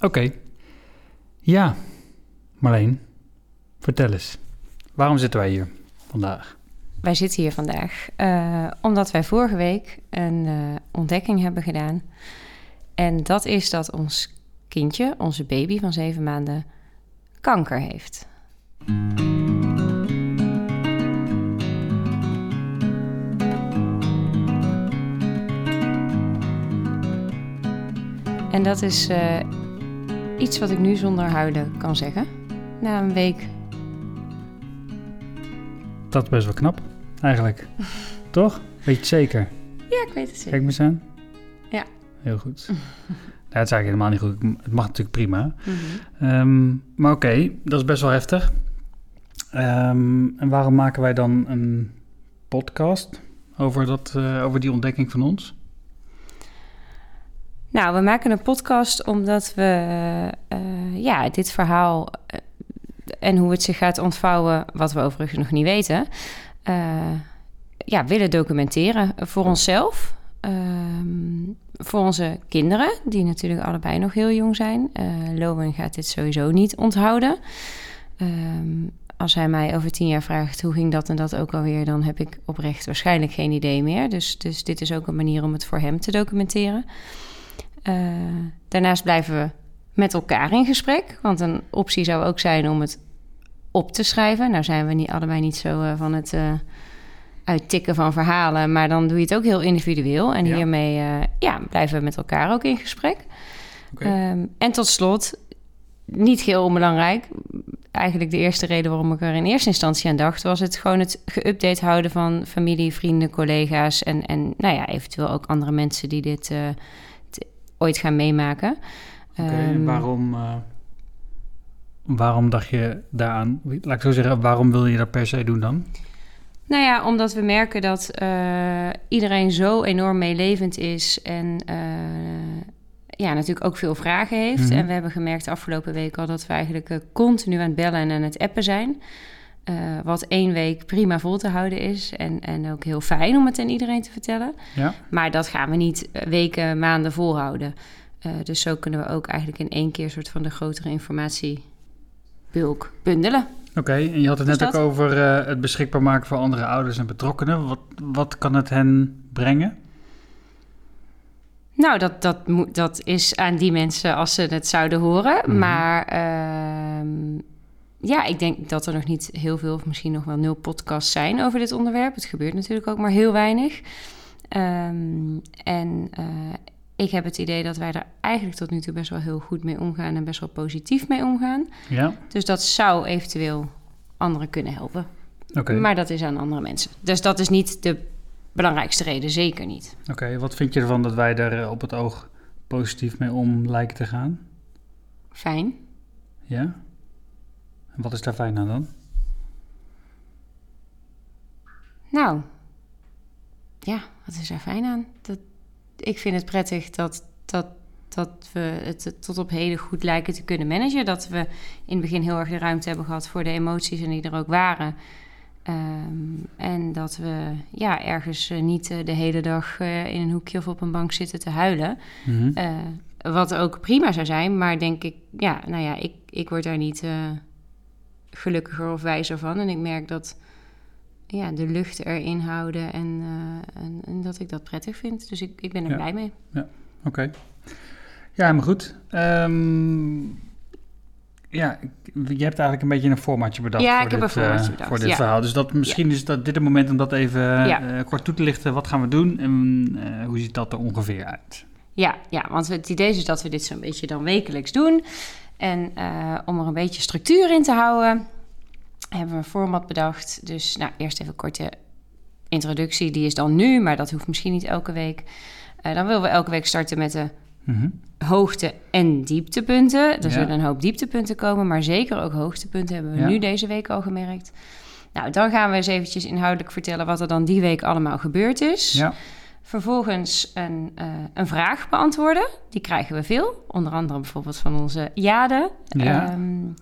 Oké. Ja, Marleen, vertel eens. Waarom zitten wij hier vandaag? Wij zitten hier vandaag uh, omdat wij vorige week een uh, ontdekking hebben gedaan. En dat is dat ons kindje, onze baby van zeven maanden, kanker heeft. En dat is uh, iets wat ik nu zonder huilen kan zeggen. Na een week. Dat is best wel knap, eigenlijk. Toch? Weet je het zeker? Ja, ik weet het zeker. Kijk me eens aan. Ja. Heel goed. nou, het is eigenlijk helemaal niet goed. Het mag natuurlijk prima. Mhm. Um, maar oké, dat is best wel heftig. Um, en waarom maken wij dan een podcast over, dat, uh, over die ontdekking van ons? Nou, we maken een podcast omdat we uh, ja, dit verhaal uh, en hoe het zich gaat ontvouwen, wat we overigens nog niet weten, ja, willen documenteren voor onszelf. Um, voor onze kinderen, die natuurlijk allebei nog heel jong zijn. Lowen gaat dit sowieso niet onthouden. Um, als hij mij over tien jaar vraagt hoe ging dat en dat ook alweer, dan heb ik oprecht waarschijnlijk geen idee meer. Dus, dus dit is ook een manier om het voor hem te documenteren. Uh, daarnaast blijven we met elkaar in gesprek. Want een optie zou ook zijn om het op te schrijven. Nou zijn we niet, allebei niet zo uh, van het uh, uittikken van verhalen. Maar dan doe je het ook heel individueel. En Ja. hiermee uh, ja, blijven we met elkaar ook in gesprek. Um, en tot slot, niet heel onbelangrijk. Eigenlijk de eerste reden waarom ik er in eerste instantie aan dacht... was het gewoon het geüpdate houden van familie, vrienden, collega's... en, en nou ja, eventueel ook andere mensen die dit uh, ooit gaan meemaken. Oké, Ehm, en waarom, uh, waarom dacht je daaraan? Laat ik zo zeggen, waarom wil je dat per se doen dan? Nou ja, omdat we merken dat uh, iedereen zo enorm meelevend is en uh, ja, natuurlijk ook veel vragen heeft. Mhm. En we hebben gemerkt de afgelopen week al dat we eigenlijk uh, continu aan het bellen en aan het appen zijn. Uh, wat één week prima vol te houden is en, en ook heel fijn om het aan iedereen te vertellen. Ja. Maar dat gaan we niet uh, weken, maanden volhouden. Uh, dus zo kunnen we ook eigenlijk in één keer een soort van de grotere informatiebulk bundelen. Oké, okay, en je had het net ook over uh, het beschikbaar maken voor andere ouders en betrokkenen. Wat, wat kan het hen brengen? Nou, dat, dat, moet, dat is aan die mensen als ze het zouden horen. Mhm. Maar uh, ja, ik denk dat er nog niet heel veel, of misschien nog wel nul podcasts zijn over dit onderwerp. Het gebeurt natuurlijk ook maar heel weinig. Um, en uh, ik heb het idee dat wij er eigenlijk tot nu toe best wel heel goed mee omgaan en best wel positief mee omgaan. Ja. Dus dat zou eventueel anderen kunnen helpen. Okay. Maar dat is aan andere mensen. Dus dat is niet de belangrijkste reden, zeker niet. Oké, okay, wat vind je ervan dat wij er eh, op het oog positief mee om lijken te gaan? Fijn. Ja? Wat is daar fijn aan dan? Nou, ja, wat is daar fijn aan? Dat, ik vind het prettig dat, dat, dat we het tot op heden goed lijken te kunnen managen. Dat we in het begin heel erg de ruimte hebben gehad voor de emoties en die er ook waren. Um, en dat we ja, ergens uh, niet uh, de hele dag uh, in een hoekje of op een bank zitten te huilen. Mm-hmm. wat ook prima zou zijn, maar denk ik, ja, nou ja, ik, ik word daar niet gelukkiger of wijzer van. En ik merk dat ja, de lucht erin houden en, en, en, dat ik dat prettig vind. Dus ik, ik ben er ja. blij mee. Ja, oké. Okay. Ja, maar goed. Um, ja, je hebt eigenlijk een beetje een formatje bedacht. Ja, voor ik dit, heb een formatje uh, bedacht. Voor dit ja. verhaal. Dus dat, misschien ja. is dat dit het moment om dat even uh, kort toe te lichten. Wat gaan we doen en hoe ziet dat er ongeveer uit? Ja, ja, want het idee is dat we dit zo'n beetje dan wekelijks doen. En uh, om er een beetje structuur in te houden, hebben we een format bedacht. Dus nou, eerst even een korte introductie. Die is dan nu, maar dat hoeft misschien niet elke week. Uh, dan willen we elke week starten met de mm-hmm. hoogte- en dieptepunten. Er Ja. zullen een hoop dieptepunten komen, maar zeker ook hoogtepunten hebben we Ja. nu deze week al gemerkt. Nou, dan gaan we eens eventjes inhoudelijk vertellen wat er dan die week allemaal gebeurd is. Ja, Vervolgens een, uh, een vraag beantwoorden. Die krijgen we veel. Onder andere bijvoorbeeld van onze Jade. Ja. Um,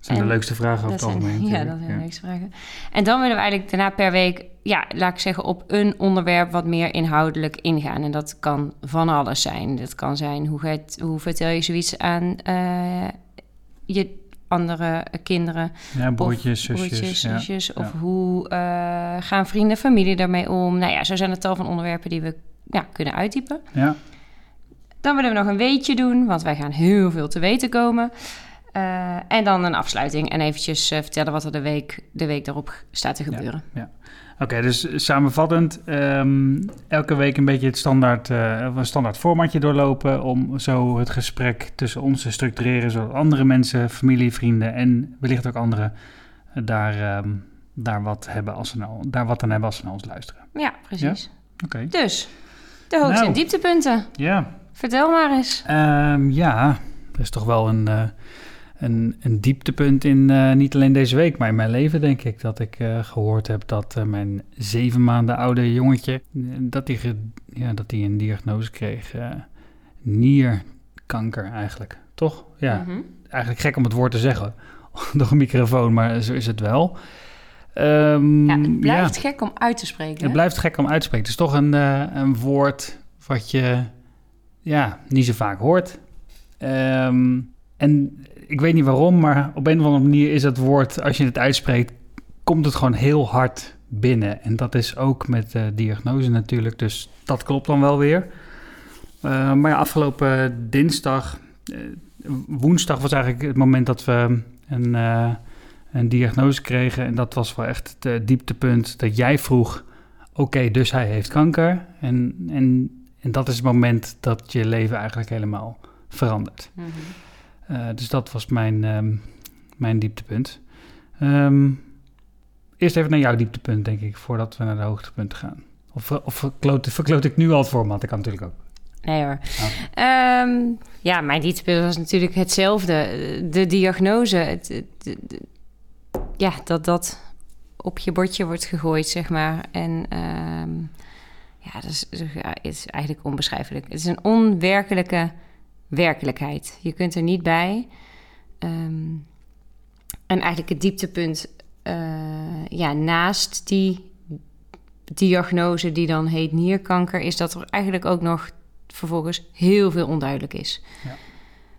zijn En de leukste vragen over Dat het zijn, algemeen. ja, dat zijn de leukste vragen. En dan willen we eigenlijk daarna per week, ja, laat ik zeggen, op een onderwerp wat meer inhoudelijk ingaan. En dat kan van alles zijn. Dat kan zijn hoe, het, hoe vertel je zoiets aan eh, je andere kinderen, Ja, broertjes, zusjes. broertjes, ja. zusjes. Of ja. hoe eh, gaan vrienden en familie daarmee om? Nou ja, zo zijn er tal van onderwerpen die we ja, kunnen uitdiepen. Ja, Dan willen we nog een weetje doen, want wij gaan heel veel te weten komen. Eh, en dan een afsluiting en eventjes eh, vertellen wat er de week, de week daarop staat te Ja. gebeuren. Oké, dus samenvattend, ehm, elke week een beetje het standaard, eh, een standaard formatje doorlopen om zo het gesprek tussen ons te structureren, zodat andere mensen, familie, vrienden en wellicht ook anderen daar, ehm, daar, wat, hebben als ze nou, daar wat aan hebben als ze naar ons luisteren. Ja, precies. Oké. Dus, de hoogte- Nou. en dieptepunten. Ja, Vertel maar eens. Ehm, ja, er is toch wel een, eh, een, een dieptepunt in, eh, niet alleen deze week, maar in mijn leven denk ik. Dat ik eh, gehoord heb dat eh, mijn zeven maanden oude jongetje, dat hij ja, dat hij een diagnose kreeg. nierkanker eigenlijk, toch? Ja, Mhm. eigenlijk gek om het woord te zeggen door een microfoon, maar zo is het wel. Ehm, Ja, het blijft ja. gek om uit te spreken. Het hè? blijft gek om uit te spreken. Het is toch een, een woord wat je ja, niet zo vaak hoort. Ehm, en ik weet niet waarom, maar op een of andere manier is het woord, als je het uitspreekt, komt het gewoon heel hard binnen. En dat is ook met de diagnose natuurlijk, dus dat klopt dan wel weer. Eh, maar afgelopen dinsdag, eh, woensdag was eigenlijk het moment dat we een, eh, een diagnose kregen. En dat was wel echt het eh, dieptepunt dat jij vroeg, oké, dus hij heeft kanker. En, en, en dat is het moment dat je leven eigenlijk helemaal verandert. Mhm. Eh, dus dat was mijn, ehm, mijn dieptepunt. Ehm, eerst even naar jouw dieptepunt, denk ik, voordat we naar de hoogtepunten gaan. Of, of verkloot, verkloot ik nu al het format? Dat kan natuurlijk ook. Nee hoor. Oh. Ja, mijn dieptepunt was natuurlijk hetzelfde. De diagnose. Het, het- het- ja, dat dat op je bordje wordt gegooid, zeg maar. En ja, dat is, is eigenlijk onbeschrijfelijk. Het is een onwerkelijke werkelijkheid. Je kunt er niet bij. Ehm, en eigenlijk het dieptepunt, eh, ja, naast die diagnose die dan heet nierkanker, is dat er eigenlijk ook nog vervolgens heel veel onduidelijk is. Ja.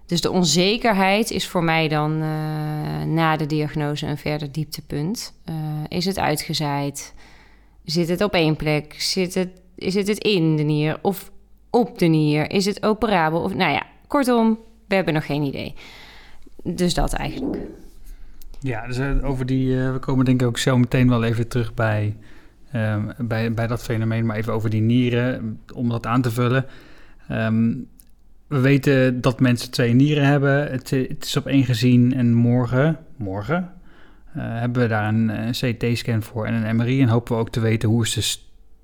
Dus de onzekerheid is voor mij dan eh, na de diagnose een verder dieptepunt. Eh, is het uitgezaaid? Zit het op één plek? Zit het, is het het in de nier of op de nier? Is het operabel? Of, nou ja, kortom, we hebben nog geen idee. Dus dat eigenlijk. Ja, dus eh, over die, eh, we komen denk ik ook zo meteen wel even terug bij, ehm, bij, bij dat fenomeen, maar even over die nieren, om dat aan te vullen. Ehm, we weten dat mensen twee nieren hebben. Het, het is op één gezien en morgen, morgen eh, hebben we daar een, eh, CT-scan voor en een MRI. En hopen we ook te weten hoe is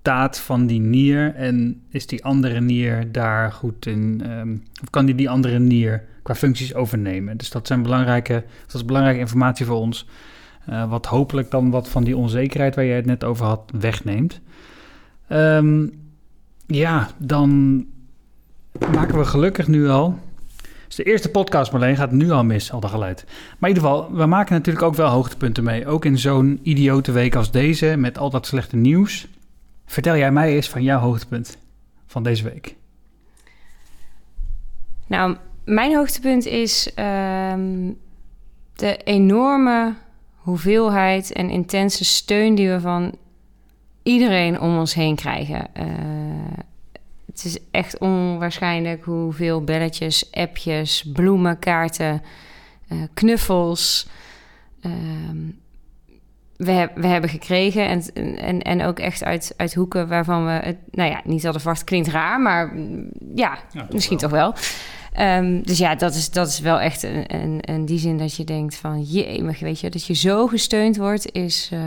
staat van die nier en is die andere nier daar goed in, ehm, of kan die die andere nier qua functies overnemen. Dus dat, zijn belangrijke, dat is belangrijke informatie voor ons. eh, wat hopelijk dan wat van die onzekerheid waar jij het net over had wegneemt. Ehm, ja, dan maken we gelukkig nu al. Dus de eerste podcast, Marleen, gaat nu al mis, al dat geluid. Maar in ieder geval, we maken natuurlijk ook wel hoogtepunten mee. Ook in zo'n idiote week als deze, met al dat slechte nieuws. Vertel jij mij eens van jouw hoogtepunt van deze week. Nou, mijn hoogtepunt is ehm, de enorme hoeveelheid en intense steun die we van iedereen om ons heen krijgen. Eh, het is echt onwaarschijnlijk hoeveel belletjes, appjes, bloemen, kaarten, eh, knuffels. ehm, we, heb- we hebben gekregen en, en, en ook echt uit, uit hoeken waarvan we het, nou ja, niet hadden verwacht. Klinkt raar, maar mm, ja, misschien toch wel. Ehm, dus ja, dat is, dat is wel echt een, een, een die zin dat je denkt van... jee, weet je, dat je zo gesteund wordt is, eh,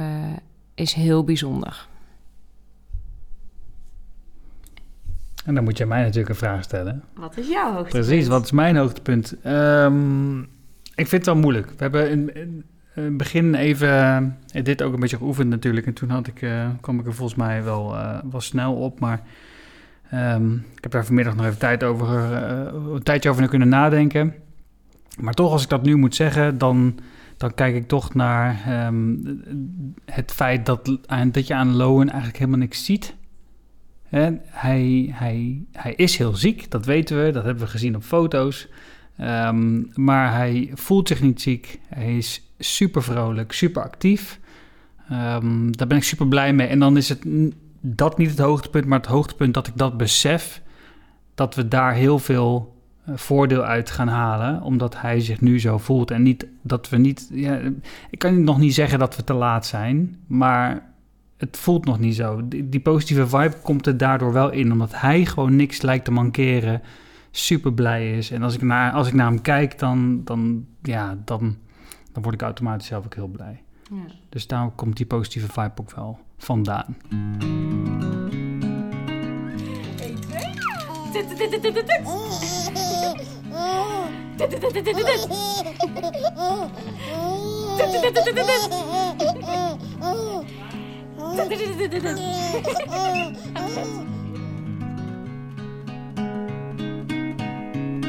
is heel bijzonder. En dan moet je mij natuurlijk een vraag stellen. Wat is jouw hoogtepunt? Precies, wat is mijn hoogtepunt? Ehm, ik vind het wel moeilijk. We hebben in, in, het begin even eh, dit ook een beetje geoefend natuurlijk. En toen had ik, eh, kwam ik er volgens mij wel, wel snel op. Maar ehm, ik heb daar vanmiddag nog even tijd over, een tijdje over kunnen nadenken. Maar toch, als ik dat nu moet zeggen, dan, dan kijk ik toch naar ehm, het feit dat, dat je aan Lowen eigenlijk helemaal niks ziet. Hij, hij, hij is heel ziek, dat weten we, dat hebben we gezien op foto's. Ehm, maar hij voelt zich niet ziek. Hij is super vrolijk, super actief. Um, daar ben ik super blij mee. En dan is het dat niet het hoogtepunt, maar het hoogtepunt dat ik dat besef. Dat we daar heel veel uh, voordeel uit gaan halen, omdat hij zich nu zo voelt. En niet dat we niet. Ja, ik kan nog niet zeggen dat we te laat zijn, maar het voelt nog niet zo. Die, die positieve vibe komt er daardoor wel in, omdat hij gewoon niks lijkt te mankeren super blij is. En als ik naar, als ik naar hem kijk, dan, dan, ja, dan, dan word ik automatisch zelf ook heel blij. Ja. Dus daar komt die positieve vibe ook wel vandaan.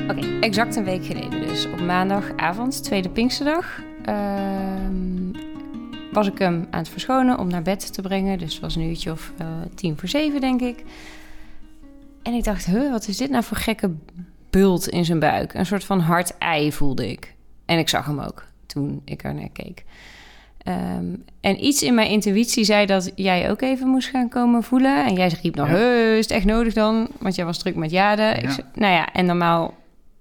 Oké, exact een week geleden dus. Op maandagavond, tweede Pinksterdag, was ik hem aan het verschonen om naar bed te brengen. Dus het was een uurtje of uh, tien voor zeven, denk ik. En ik dacht, huh, wat is dit nou voor gekke bult in zijn buik? Een soort van hard ei voelde ik. En ik zag hem ook toen ik er naar keek. Um, en iets in mijn intuïtie zei dat jij ook even moest gaan komen voelen. En jij riep nog, ja. is het echt nodig dan? Want jij was druk met Jade. Ja. Ik zei, nou ja, en normaal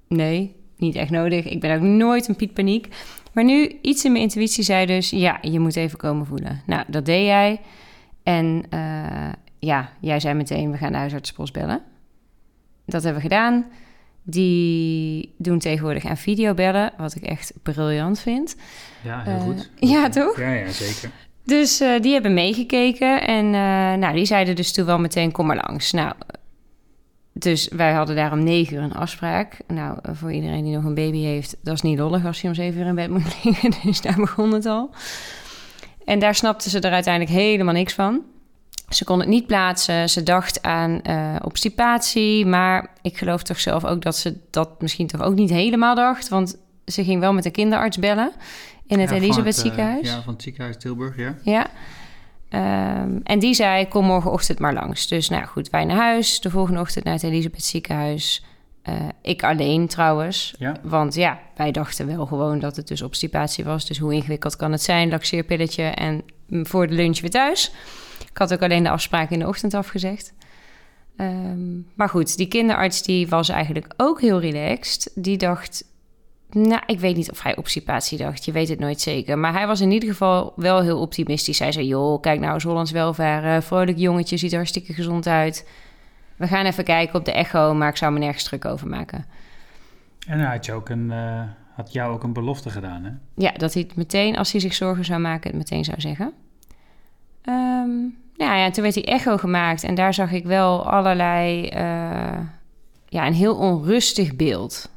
nee, niet echt nodig. Ik ben ook nooit een Piet Paniek. Maar nu, iets in mijn intuïtie zei dus... ja, je moet even komen voelen. Nou, dat deed jij. En uh, ja, jij zei meteen... we gaan de huisartspost bellen. Dat hebben we gedaan. Die doen tegenwoordig aan videobellen... wat ik echt briljant vind. Ja, heel uh, goed. Ja, toch? Ja, ja, zeker. Dus uh, die hebben meegekeken. En nou, die zeiden dus toen wel meteen... kom maar langs. Nou, dus wij hadden daar om negen uur een afspraak. Nou, voor iedereen die nog een baby heeft, dat is niet lollig als je om zeven uur in bed moet liggen. Dus daar begon het al. En daar snapten ze er uiteindelijk helemaal niks van. Ze kon het niet plaatsen. Ze dacht aan uh, obstipatie. Maar ik geloof toch zelf ook dat ze dat misschien toch ook niet helemaal dacht. Want ze ging wel met de kinderarts bellen in het ja, Elisabeth het, ziekenhuis. Uh, ja, van het ziekenhuis Tilburg, ja. Ja. Um, en die zei, kom morgenochtend maar langs. Dus nou goed, wij naar huis. De volgende ochtend naar het Elisabeth ziekenhuis. Uh, ik alleen trouwens. Ja. Want ja, wij dachten wel gewoon dat het dus obstipatie was. Dus hoe ingewikkeld kan het zijn? Laxeerpilletje en voor de lunch weer thuis. Ik had ook alleen de afspraak in de ochtend afgezegd. Um, maar goed, die kinderarts die was eigenlijk ook heel relaxed. Die dacht, nou, ik weet niet of hij obstipatie dacht. Je weet het nooit zeker. Maar hij was in ieder geval wel heel optimistisch. Hij zei, joh, kijk nou eens Hollands welvaren. Vrolijk jongetje, ziet er hartstikke gezond uit. We gaan even kijken op de echo, maar ik zou me nergens druk over maken. En hij had, je ook een, uh, had jou ook een belofte gedaan, hè? Ja, dat hij het meteen, als hij zich zorgen zou maken, het meteen zou zeggen. Um, nou ja, toen werd die echo gemaakt en daar zag ik wel allerlei... Uh, ja, een heel onrustig beeld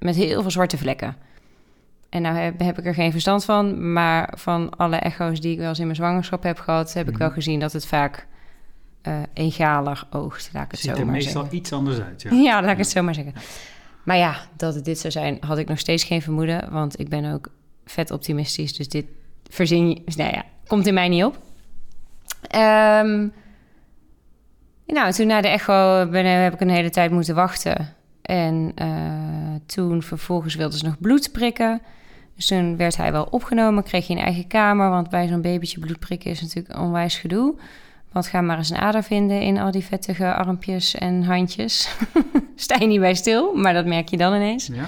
met heel veel zwarte vlekken. En nou heb, heb, ik er geen verstand van, maar van alle echo's die ik wel eens in mijn zwangerschap heb gehad, heb ik wel mhm. gezien dat het vaak uh, egaler oogt, laat ik het Ziet zo maar zeggen. meestal iets anders uit, ja. ja laat ik het zo maar zeggen. Maar ja, dat het dit zou zijn, had ik nog steeds geen vermoeden, want ik ben ook vet optimistisch, dus dit verzin je, nou ja, komt in mij niet op. Um, nou, toen na de echo ben, heb ik een hele tijd moeten wachten. En uh, toen vervolgens wilden ze nog bloed prikken. Dus toen werd hij wel opgenomen, kreeg hij een eigen kamer. Want bij zo'n babytje bloed prikken is natuurlijk onwijs gedoe. Want ga maar eens een ader vinden in al die vettige armpjes en handjes. Sta je niet bij stil, maar dat merk je dan ineens. Ja.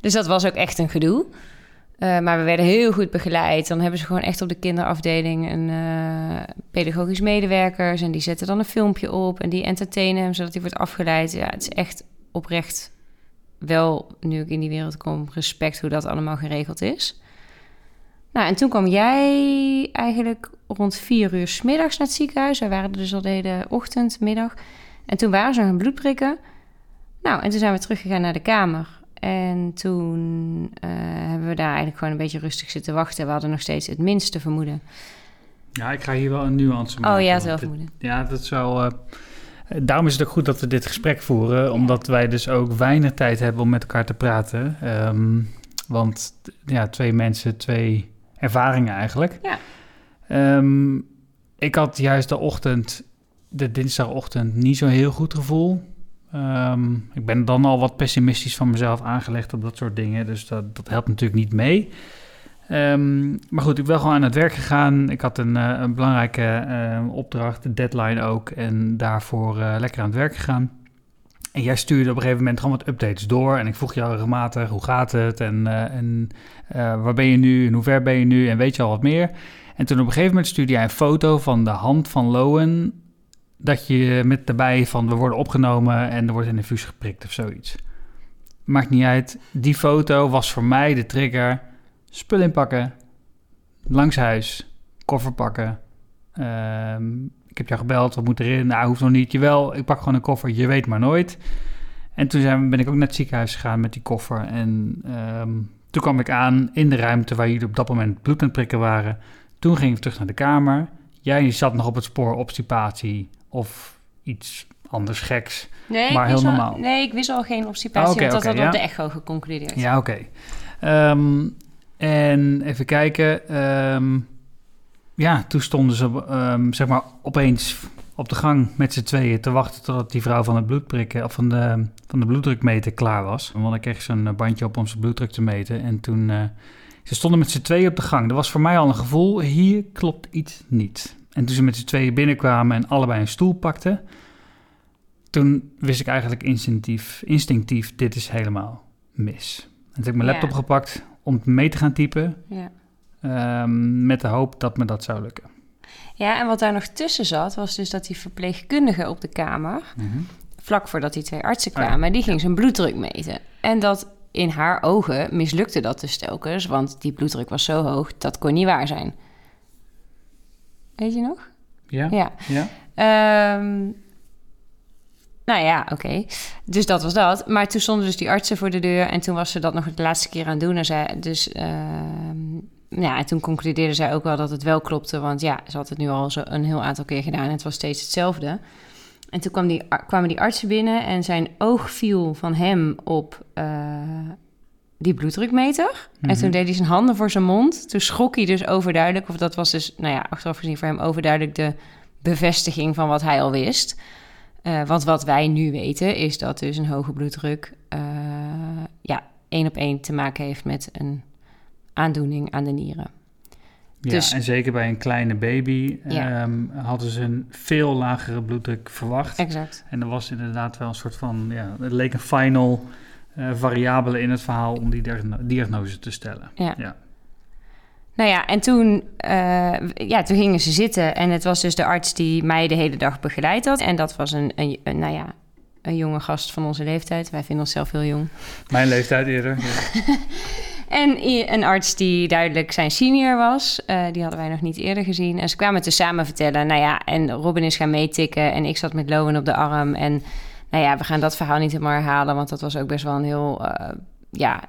Dus dat was ook echt een gedoe. Uh, maar we werden heel goed begeleid. Dan hebben ze gewoon echt op de kinderafdeling een uh, pedagogisch medewerkers. En die zetten dan een filmpje op en die entertainen hem zodat hij wordt afgeleid. Ja, het is echt oprecht wel, nu ik in die wereld kom, respect hoe dat allemaal geregeld is. Nou, en toen kwam jij eigenlijk rond vier uur s middags naar het ziekenhuis. Wij waren dus al de hele ochtend, middag. En toen waren ze gaan bloedprikken. Nou, en toen zijn we teruggegaan naar de kamer. En toen uh, hebben we daar eigenlijk gewoon een beetje rustig zitten wachten. We hadden nog steeds het minste vermoeden. Ja, ik ga hier wel een nuance maken. Oh ja, zelf vermoeden. Ja, dat zou... Uh, Daarom is het ook goed dat we dit gesprek voeren, omdat wij dus ook weinig tijd hebben om met elkaar te praten. Um, Want ja, twee mensen, twee ervaringen eigenlijk. Ja. Ehm, ik had juist de ochtend, de dinsdagochtend, niet zo'n heel goed gevoel. Ehm, ik ben dan al wat pessimistisch van mezelf aangelegd op dat soort dingen. Dus dat, dat helpt natuurlijk niet mee. Ehm, maar goed, ik ben gewoon aan het werk gegaan. Ik had een, eh, een belangrijke eh, opdracht, de deadline ook. En daarvoor eh, lekker aan het werk gegaan. En jij stuurde op een gegeven moment gewoon wat updates door. En ik vroeg jou regelmatig, hoe gaat het? En, en waar ben je nu? En hoe ver ben je nu? En weet je al wat meer? En toen op een gegeven moment stuurde jij een foto van de hand van Lowen. Dat je met daarbij van we worden opgenomen en er wordt een infuus geprikt of zoiets. Maakt niet uit. Die foto was voor mij de trigger spul inpakken, langs huis, koffer pakken. Ehm, ik heb jou gebeld, wat moet erin? Nou, hoeft nog niet. Jawel, ik pak gewoon een koffer, je weet maar nooit. En toen zijn, ben ik ook naar het ziekenhuis gegaan met die koffer. En ehm, toen kwam ik aan in de ruimte waar jullie op dat moment bloed aan het prikken waren. Toen ging ik terug naar de kamer. Jij zat nog op het spoor obstipatie of iets anders geks. Nee, maar heel normaal. nee, ik wist al geen obstipatie, okay, want dat had op de echo geconcludeerd. Ja, oké. Ehm, en even kijken. Um, ja, toen stonden ze um, zeg maar opeens op de gang met z'n tweeën te wachten totdat die vrouw van het bloedprikken of van de, van de bloeddrukmeter klaar was. Want ik kreeg zo'n eh, bandje op om zijn bloeddruk te meten. En toen uh, ze stonden met z'n tweeën op de gang. Dat was voor mij al een gevoel, hier klopt iets niet. En toen ze met z'n tweeën binnenkwamen en allebei een stoel pakten, toen wist ik eigenlijk instinctief, instinctief dit is helemaal mis. En toen heb ik mijn laptop gepakt, om mee te gaan typen. Ja. Um, met de hoop dat me dat zou lukken. Ja, en wat daar nog tussen zat, was dus dat die verpleegkundige op de kamer, mm -hmm. vlak voordat die twee artsen oh kwamen, die ging zijn bloeddruk meten. En dat in haar ogen mislukte dat dus telkens, want die bloeddruk was zo hoog, dat kon niet waar zijn. Weet je nog? Ja. Ja. ja. Um, nou ja, oké. Dus dat was dat. Maar toen stonden dus die artsen voor de deur en toen was ze dat nog de laatste keer aan het doen. En zij, dus uh, ja, en toen concludeerde zij ook wel dat het wel klopte. Want ja, ze had het nu al zo een heel aantal keer gedaan en het was steeds hetzelfde. En toen kwam die, kwamen die artsen binnen en zijn oog viel van hem op uh, die bloeddrukmeter. En toen mhm. deed hij zijn handen voor zijn mond. Toen schrok hij dus overduidelijk, of dat was dus, nou ja, achteraf gezien voor hem overduidelijk de bevestiging van wat hij al wist. Uh, want wat wij nu weten is dat dus een hoge bloeddruk uh, ja, één op één te maken heeft met een aandoening aan de nieren. Ja, dus, en zeker bij een kleine baby ja. um, hadden ze een veel lagere bloeddruk verwacht. Exact. En er was inderdaad wel een soort van, ja, het leek een final uh, variabele in het verhaal om die diagnose te stellen. Ja. ja. Nou ja, en toen, uh, ja, toen gingen ze zitten. En het was dus de arts die mij de hele dag begeleid had. En dat was een, een, nou ja, een jonge gast van onze leeftijd. Wij vinden onszelf heel jong. Mijn leeftijd eerder. Ja. en een arts die duidelijk zijn senior was. Uh, die hadden wij nog niet eerder gezien. En ze kwamen te samen vertellen. Nou ja, en Robin is gaan meetikken. En ik zat met Lowen op de arm. En nou ja, we gaan dat verhaal niet helemaal herhalen. Want dat was ook best wel een heel, uh, ja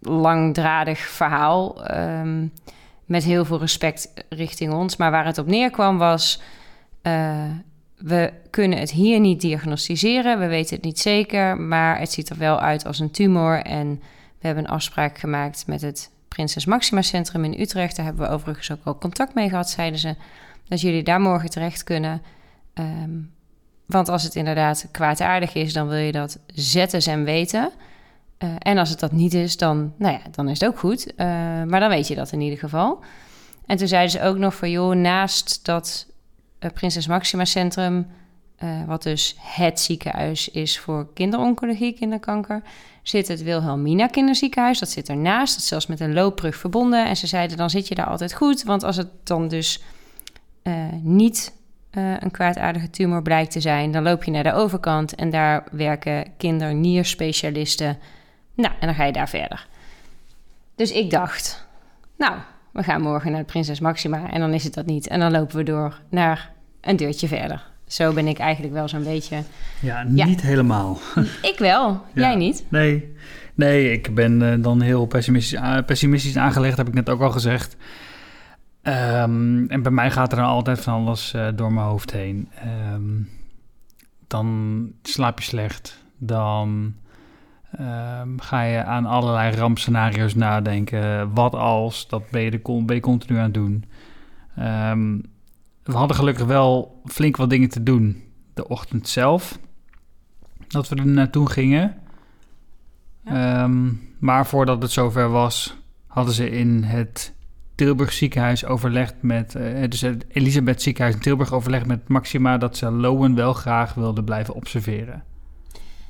langdradig verhaal. Ehm, met heel veel respect richting ons. Maar waar het op neerkwam was. Uh, we kunnen het hier niet diagnosticeren. We weten het niet zeker. Maar het ziet er wel uit als een tumor. En we hebben een afspraak gemaakt met het Prinses Maxima Centrum in Utrecht. Daar hebben we overigens ook al contact mee gehad, zeiden ze. Dat jullie daar morgen terecht kunnen. Um, want als het inderdaad kwaadaardig is, dan wil je dat ZSM weten. Uh, en als het dat niet is, dan, nou ja, dan is het ook goed. Uh, maar dan weet je dat in ieder geval. En toen zeiden ze ook nog van, joh, naast dat uh, Prinses Maxima Centrum... wat dus het ziekenhuis is voor kinderoncologie, kinderkanker... zit het Wilhelmina Kinderziekenhuis. Dat zit ernaast, dat is zelfs met een loopbrug verbonden. En ze zeiden, dan zit je daar altijd goed. Want als het dan dus niet een kwaadaardige tumor blijkt te zijn... dan loop je naar de overkant en daar werken kindernierspecialisten... Nou, en dan ga je daar verder. Dus ik dacht, nou, we gaan morgen naar de Prinses Maxima en dan is het dat niet. En dan lopen we door naar een deurtje verder. Zo ben ik eigenlijk wel zo'n beetje. Ja, niet helemaal. Ik wel, jij niet? Nee, nee ik ben uh, dan heel pessimistisch, pessimistisch aangelegd, heb ik net ook al gezegd. Um, en bij mij gaat er dan altijd van alles uh, door mijn hoofd heen. Um, dan slaap je slecht, dan ehm, ga je aan allerlei rampscenario's nadenken. Wat als, dat ben je, de, ben je continu aan het doen. Ehm, we hadden gelukkig wel flink wat dingen te doen de ochtend zelf. Dat we er naartoe gingen. Ehm, maar voordat het zover was, hadden ze in het Tilburg ziekenhuis overlegd met... Uh, dus het Elisabeth ziekenhuis in Tilburg overlegd met Maxima... dat ze Lowen wel graag wilde blijven observeren.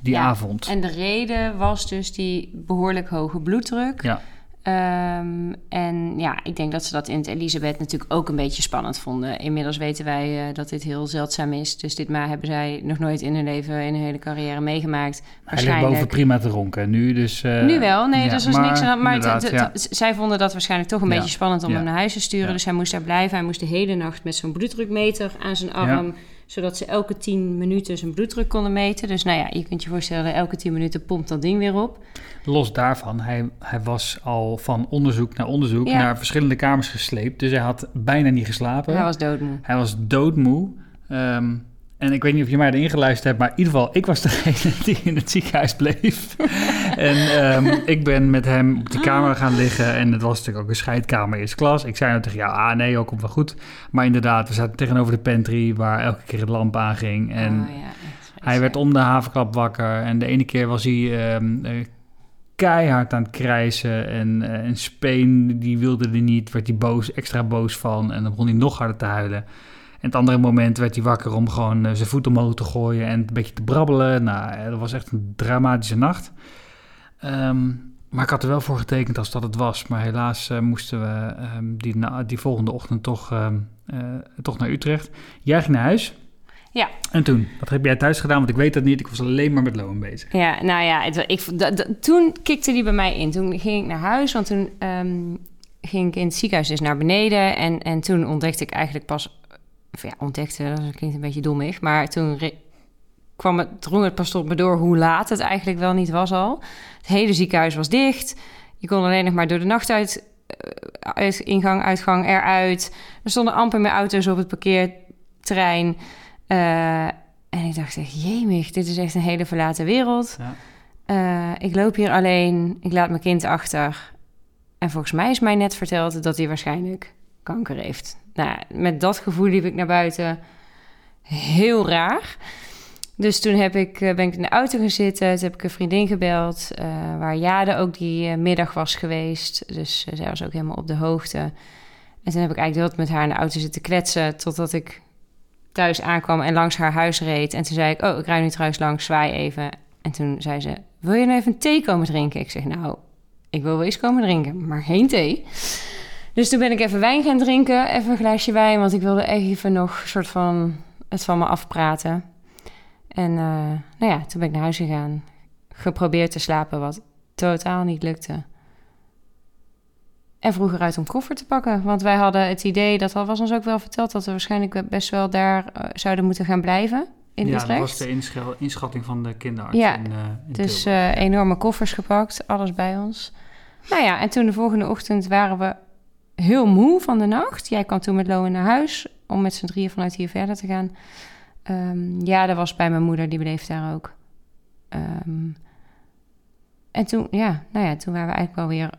Die Ja, avond. En de reden was dus die behoorlijk hoge bloeddruk. Ja. Ehm, en ja, ik denk dat ze dat in het Elisabeth natuurlijk ook een beetje spannend vonden. Inmiddels weten wij eh, dat dit heel zeldzaam is. Dus dit maar hebben zij nog nooit in hun leven, in hun hele carrière meegemaakt. Hij ligt boven prima te ronken. Nu dus... eh, nu wel, nee, ja, dus er niks aan. Maar ja. zij vonden dat waarschijnlijk toch een Ja. beetje spannend om hem naar huis te sturen. Dus hij moest daar blijven. Hij moest de hele nacht met zo'n bloeddrukmeter aan zijn arm. Zodat ze elke 10 minuten zijn bloeddruk konden meten. Dus nou ja, je kunt je voorstellen, elke 10 minuten pompt dat ding weer op. Los daarvan, hij, hij was al van onderzoek naar onderzoek... Ja. naar verschillende kamers gesleept. Dus hij had bijna niet geslapen. Hij was doodmoe. Hij was doodmoe. Ehm, en ik weet niet of je mij erin geluisterd hebt, maar in ieder geval, ik was degene die in het ziekenhuis bleef. en ehm, ik ben met hem op die kamer gaan liggen. En het was natuurlijk ook een scheidkamer eerste klas. Ik zei nou tegen jou, ah nee, ook komt wel goed. Maar inderdaad, we zaten tegenover de pantry waar elke keer de lamp aanging. En Oh, ja, echt hij werd om de havenklap wakker. En de ene keer was hij ehm, eh, keihard aan het krijsen. En, eh, en Speen, die wilde er niet. Werd hij boos, extra boos van. En dan begon hij nog harder te huilen. En het andere moment werd hij wakker om gewoon eh, zijn voet omhoog te gooien en een beetje te brabbelen. Nou, eh, dat was echt een dramatische nacht. Ehm, maar ik had er wel voor getekend als dat het was. Maar helaas eh, moesten we ehm, die, na- die volgende ochtend toch, ehm, eh, toch naar Utrecht. Jij ging naar huis. Ja. En toen? Wat heb jij thuis gedaan? Want ik weet dat niet. Ik was alleen maar met Loon bezig. Ja, nou ja, het, ik, toen kikte die bij mij in. Toen ging ik naar huis, want toen ging ik in het ziekenhuis dus naar beneden. En, en toen ontdekte ik eigenlijk pas... Ja, ontdekte, dat klinkt een beetje dommig. Maar toen kwam het, drong het pas tot me door hoe laat het eigenlijk wel niet was al. Het hele ziekenhuis was dicht. Je kon alleen nog maar door de nacht uit... eh, uit ingang, uitgang, eruit. Er stonden amper meer auto's op het parkeerterrein. Eh, en ik dacht echt, jemig, dit is echt een hele verlaten wereld. Ja. Eh, ik loop hier alleen, ik laat mijn kind achter. En volgens mij is mij net verteld dat hij waarschijnlijk kanker heeft. Nou, met dat gevoel liep ik naar buiten. Heel raar. Dus toen heb ik, eh, ben ik in de auto gaan zitten. Toen heb ik een vriendin gebeld, eh, waar Jade ook die eh, middag was geweest. Dus zij was ook helemaal op de hoogte. En toen heb ik eigenlijk tijd met haar in de auto zitten kletsen... totdat ik thuis aankwam en langs haar huis reed. En toen zei ik, oh, ik rij nu trouwens langs, zwaai even. En toen zei ze, wil je nou even een thee komen drinken? Ik zeg, nou, ik wil wel eens komen drinken, maar geen thee. Dus toen ben ik even wijn gaan drinken, even een glaasje wijn... want ik wilde even nog een soort van het van me afpraten. En eh, nou ja, toen ben ik naar huis gegaan. Geprobeerd te slapen, wat totaal niet lukte. En vroeg eruit om koffer te pakken. Want wij hadden het idee, dat was ons ook wel verteld... dat we waarschijnlijk best wel daar eh, zouden moeten gaan blijven in ja, Utrecht. dat was de inschatting van de kinderarts Ja, in, eh in Dus enorme koffers gepakt, alles bij ons. Nou ja, en toen de volgende ochtend waren we heel moe van de nacht. Jij kwam toen met Loen naar huis om met z'n drieën vanuit hier verder te gaan. Ehm, ja, dat was bij mijn moeder, die bleef daar ook. Ehm, en toen, ja, nou ja, toen waren we eigenlijk wel weer,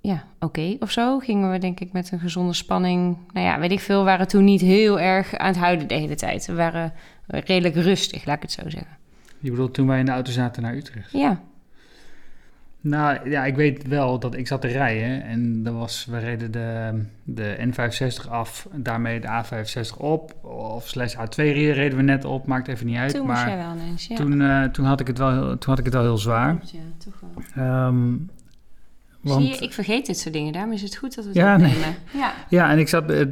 ja, oké of zo. Gingen we denk ik met een gezonde spanning, nou ja, weet ik veel, waren toen niet heel erg aan het huilen de hele tijd. We waren redelijk rustig, laat ik het zo zeggen. Je bedoelt toen wij in de auto zaten naar Utrecht? Ja, Nou ja, ik weet wel dat ik zat te rijden en er was, we reden de, de N65 af, daarmee de A65 op, of slash A2 reden we net op, maakt even niet uit. toen moest maar jij wel ineens, ja. toen, eh, toen, had ik het wel, heel- toen had ik het wel heel zwaar. Ja, toch wel. Ehm, want, Zie je, ik vergeet dit soort dingen, daarom is het goed dat we het Ja, nee. opnemen. Ja, Ja, en ik zat. eh,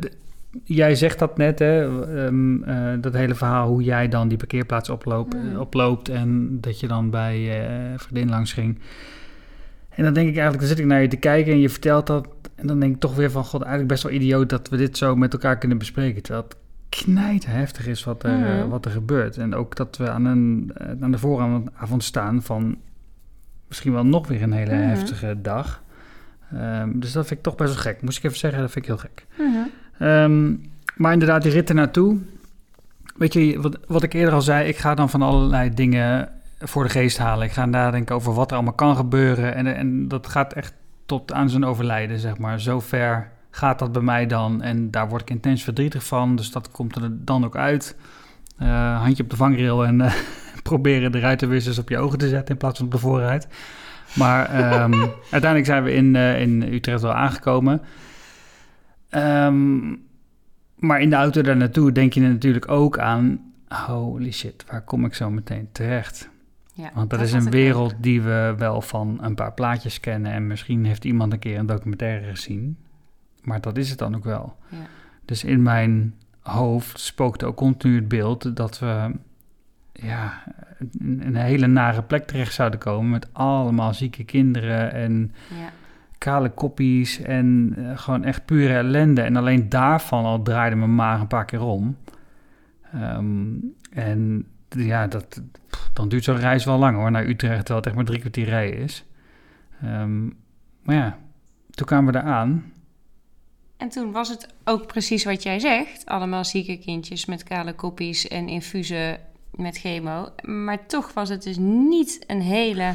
Jij zegt dat net, hè? ehm, eh, dat hele verhaal hoe jij dan die parkeerplaats oploopt, eh, oploopt en dat je dan bij vriendin langs ging. En dan denk ik eigenlijk, dan zit ik naar je te kijken en je vertelt dat. En dan denk ik toch weer van, god, eigenlijk best wel idioot dat we dit zo met elkaar kunnen bespreken. Terwijl het knijt heftig is wat er, Mhm. wat er gebeurt. En ook dat we aan, een, eh, aan de vooravond staan van misschien wel nog weer een hele Mhm. heftige dag. Ehm, dus dat vind ik toch best wel gek. Moest ik even zeggen, dat vind ik heel gek. Mhm. Ehm, maar inderdaad, die rit er naartoe. Weet je, wat, wat ik eerder al zei, ik ga dan van allerlei dingen voor de geest halen. Ik ga nadenken over wat er allemaal kan gebeuren. En, en dat gaat echt tot aan zijn overlijden, zeg maar. Zo ver gaat dat bij mij dan. En daar word ik intens verdrietig van. Dus dat komt er dan ook uit. Uh, handje op de vangrail en uh, proberen de ruitenwissers op je ogen te zetten in plaats van op de voorruit. Maar um, uiteindelijk zijn we in, uh, in Utrecht wel aangekomen. Um, maar in de auto daar naartoe denk je natuurlijk ook aan... holy shit, waar kom ik zo meteen terecht? Ja, Want dat, dat is een wereld die we wel van een paar plaatjes kennen... en misschien heeft iemand een keer een documentaire gezien. Maar dat is het dan ook wel. Ja. Dus in mijn hoofd spookte ook continu het beeld dat we ja, in een hele nare plek terecht zouden komen met allemaal zieke kinderen en ja. kale koppies en uh, gewoon echt pure ellende. En alleen daarvan al draaide mijn maag een paar keer om. Um, en ja, dat, dan duurt zo'n reis wel lang hoor, naar Utrecht, terwijl het echt maar drie kwartier rijden is. Um, maar ja, toen kwamen we daar aan. En toen was het ook precies wat jij zegt. Allemaal zieke kindjes met kale koppies en infusen met chemo. Maar toch was het dus niet een hele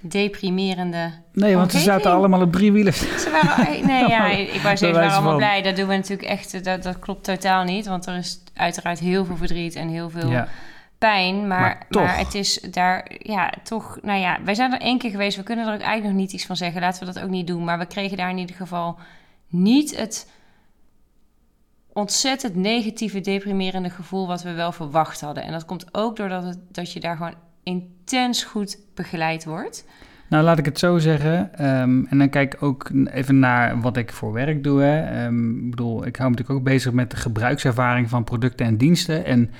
deprimerende. Nee, want ze zaten allemaal op drie wielen. Ze waren, nee, ja, ik ze waren allemaal blij. Dat doen we natuurlijk echt, dat, dat klopt totaal niet. Want er is uiteraard heel veel verdriet en heel veel pijn. Maar, maar, het is daar, ja, toch, nou ja, wij zijn er één keer geweest. We kunnen er ook eigenlijk nog niet iets van zeggen. Laten we dat ook niet doen. Maar we kregen daar in ieder geval niet het ontzettend negatieve, deprimerende gevoel wat we wel verwacht hadden. En dat komt ook doordat het, dat je daar gewoon intens goed begeleid wordt. Nou, laat ik het zo zeggen. Um, en dan kijk ik ook even naar wat ik voor werk doe. Hè. Um, ik bedoel, ik hou me natuurlijk ook bezig met de gebruikservaring van producten en diensten. En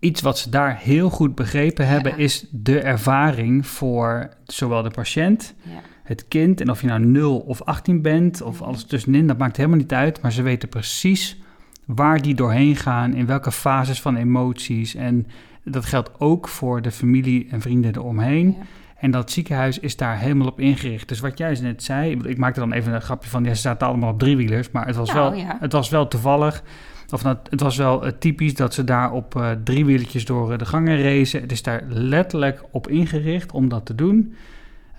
iets wat ze daar heel goed begrepen hebben, is de ervaring voor zowel de patiënt ja het kind. En of je nou 0 of 18 bent of alles tussenin, dat maakt helemaal niet uit. Maar ze weten precies waar die doorheen gaan, in welke fases van emoties. En dat geldt ook voor de familie en vrienden eromheen. En dat ziekenhuis is daar helemaal op ingericht. Dus wat jij net zei, ik maakte dan even een grapje van, ja, ze zaten allemaal op driewielers, maar het was, nou, wel, het was wel toevallig. Of nou, het was wel uh, typisch dat ze daar op uh, driewielertjes door uh, de gangen racen. Het is daar letterlijk op ingericht om dat te doen.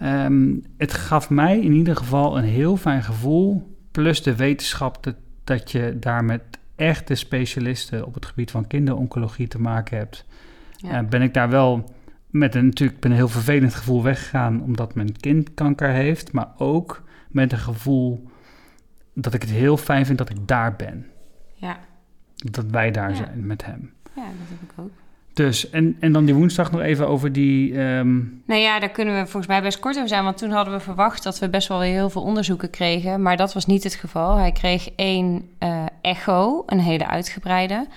Um, het gaf mij in ieder geval een heel fijn gevoel. Plus de wetenschap dat, dat je daar met echte specialisten op het gebied van kinderoncologie te maken hebt. Ja. Uh, ben ik daar wel met een natuurlijk ben een heel vervelend gevoel weggegaan omdat mijn kind kanker heeft. Maar ook met een gevoel dat ik het heel fijn vind dat ik daar ben. Ja. Dat wij daar zijn met hem. Ja, dat heb ik ook. Dus, en, en dan die woensdag nog even over die... Um... Nou ja, daar kunnen we volgens mij best kort over zijn. Want toen hadden we verwacht dat we best wel weer heel veel onderzoeken kregen. Maar dat was niet het geval. Hij kreeg één uh, echo, een hele uitgebreide.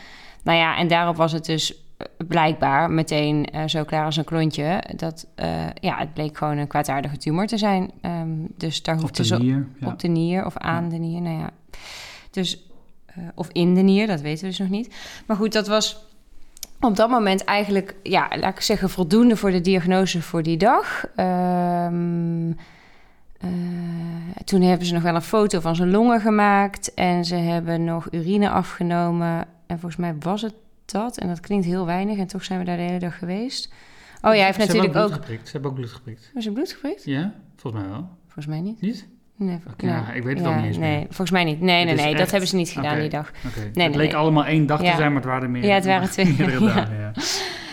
Nou ja, en daarop was het dus eh, blijkbaar meteen uh, zo klaar als een klontje. Dat, uh, ja, het bleek gewoon een kwaadaardige tumor te zijn. Um, dus daar hoeft op de nier. Ja. Op de nier of aan ja. de nier, nou ja. Dus, of in de nier, dat weten we dus nog niet. Maar goed, dat was op dat moment eigenlijk, ja, laat ik zeggen, voldoende voor de diagnose voor die dag. Um, uh, toen hebben ze nog wel een foto van zijn longen gemaakt en ze hebben nog urine afgenomen. En volgens mij was het dat. En dat klinkt heel weinig en toch zijn we daar de hele dag geweest. Oh ja, hij heeft natuurlijk ook... Geprikt. Ze hebben ook bloed geprikt. Hebben ze bloed geprikt? Ja, volgens mij wel. Volgens mij niet. Niet? Nee, okay, ja, ik weet het ja, ook niet eens Nee, volgens mij niet. Nee, nee, nee, echt... dat hebben ze niet gedaan okay. die dag. Okay. Nee, het leek allemaal één dag te zijn, maar het waren meer. Ja, het waren twee. dagen,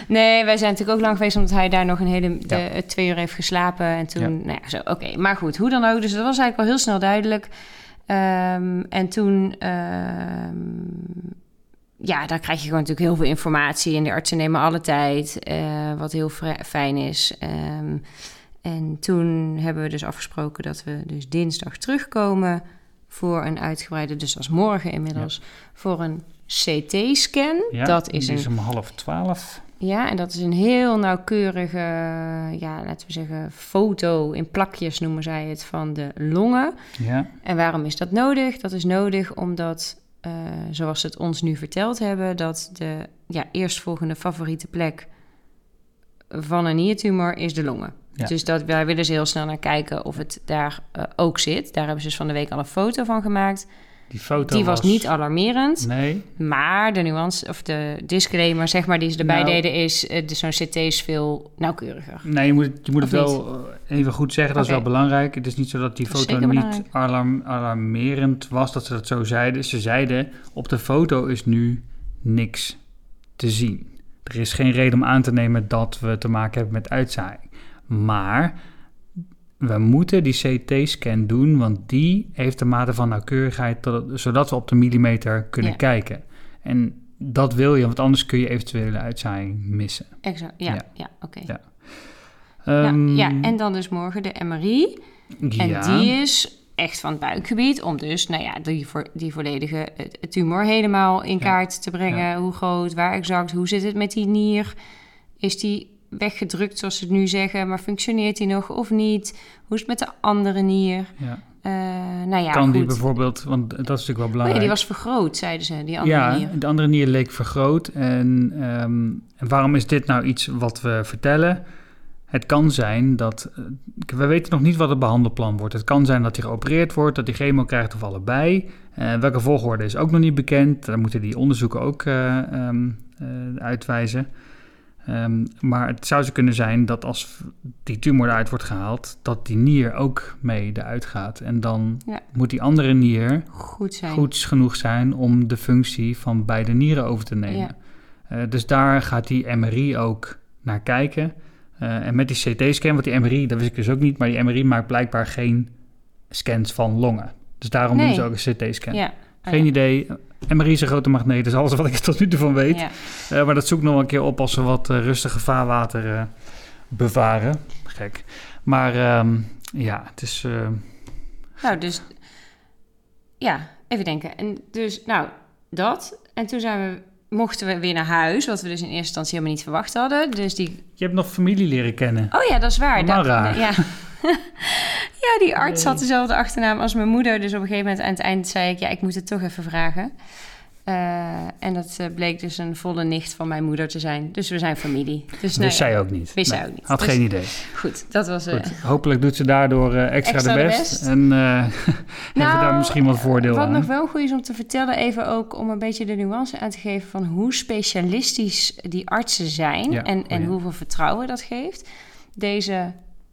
Nee, wij zijn natuurlijk ook lang geweest omdat hij daar nog een hele de, twee uur heeft geslapen. En toen, nou ja, zo, oké. Maar goed, hoe dan ook. Dus dat was eigenlijk al heel snel duidelijk. Um, en toen, um, ja, daar krijg je gewoon natuurlijk heel veel informatie. En de artsen nemen alle tijd, uh, wat heel fijn is. Um, en toen hebben we dus afgesproken dat we dus dinsdag terugkomen voor een uitgebreide, dus als morgen inmiddels, ja. voor een CT-scan. Ja, dat is, is een, om half twaalf. Ja, en dat is een heel nauwkeurige, ja, laten we zeggen, foto in plakjes noemen zij het van de longen. Ja. En waarom is dat nodig? Dat is nodig omdat, uh, zoals ze het ons nu verteld hebben, dat de ja, eerstvolgende favoriete plek van een niertumor is de longen. Ja. Dus dat, wij willen ze heel snel naar kijken of het daar uh, ook zit. Daar hebben ze dus van de week al een foto van gemaakt. Die foto Die was niet alarmerend. Nee, Maar de nuance, of de disclaimer, zeg maar, die ze erbij Nou. deden, is eh, zo'n CT is veel nauwkeuriger. nee je moet, het- je moet het wel eh, even goed zeggen. Dat is wel belangrijk. Het is niet zo dat die Dat foto niet alarm, alarmerend was, dat ze dat zo zeiden. Ze zeiden, op de foto is nu niks te zien. Er is geen reden om aan te nemen dat we te maken hebben met uitzaaiing. Maar we moeten die CT-scan doen, want die heeft de mate van nauwkeurigheid, tot- zodat we op de millimeter kunnen Ja. kijken. En dat wil je, want anders kun je eventuele uitzaaiing missen. Exact, ja, Ja. ja, oké. Ja. Nou, Ehm, ja, en dan dus morgen de MRI. En die is echt van het buikgebied, om dus, nou ja, die, voor, die volledige tumor helemaal in kaart te brengen. Hoe groot, waar exact, hoe zit het met die nier? Is die weggedrukt, zoals ze het nu zeggen, maar functioneert die nog of niet? Hoe is het met de andere nier? ja. Eh, nou ja, kan goed. die bijvoorbeeld, want dat is natuurlijk wel Oh belangrijk. ja, die was vergroot, zeiden ze, die andere ja, nier. de andere nier leek vergroot. En, ehm, en waarom is dit nou iets wat we vertellen? Het kan zijn dat... eh, we weten nog niet wat het behandelplan wordt. Het kan zijn dat hij geopereerd wordt, dat hij chemo krijgt of allebei. Eh, welke volgorde is ook nog niet bekend. Daar moeten die onderzoeken ook eh, ehm, eh, uitwijzen. Ehm, maar het zou zo kunnen zijn dat als die tumor eruit wordt gehaald... dat die nier ook mee eruit gaat. En dan Ja. moet die andere nier Goed zijn. goed genoeg zijn om de functie van beide nieren over te nemen. Ja. Eh, dus daar gaat die MRI ook naar kijken. Eh, en met die CT-scan, want die MRI, dat wist ik dus ook niet, maar die MRI maakt blijkbaar geen scans van longen. Dus daarom Nee. doen ze ook een CT-scan. Ja. Oh, Geen ja. Idee. MRI is een grote magneet, is alles wat ik er tot nu toe van weet. Ja. Eh, maar dat zoek ik nog een keer op als we wat eh, rustige vaarwater eh, bevaren. Gek. Maar ehm, ja, het is... Nou, dus ja, even denken. En dus, nou, dat. En toen zijn we, mochten we weer naar huis, wat we dus in eerste instantie helemaal niet verwacht hadden. Dus die, je hebt nog familie leren kennen. oh ja, dat is waar. Helemaal Dat-. Ja. ja, die arts Nee. had dezelfde achternaam als mijn moeder. Dus op een gegeven moment aan het eind zei ik, ja, ik moet het toch even vragen. Eh, en dat eh, bleek dus een volle nicht van mijn moeder te zijn. Dus we zijn familie. Dus, nou Wist ja, zij ook niet. Wist zij ook niet. Had Dus- geen idee. Goed, dat was... eh, Goed, hopelijk doet ze daardoor eh, extra, Extra de best. best. En eh hebben we daar misschien wat voordeel Wat aan. nog wel goed is om te vertellen, even ook om een beetje de nuance aan te geven van hoe specialistisch die artsen zijn Ja, en, en oh ja. hoeveel vertrouwen dat geeft. Deze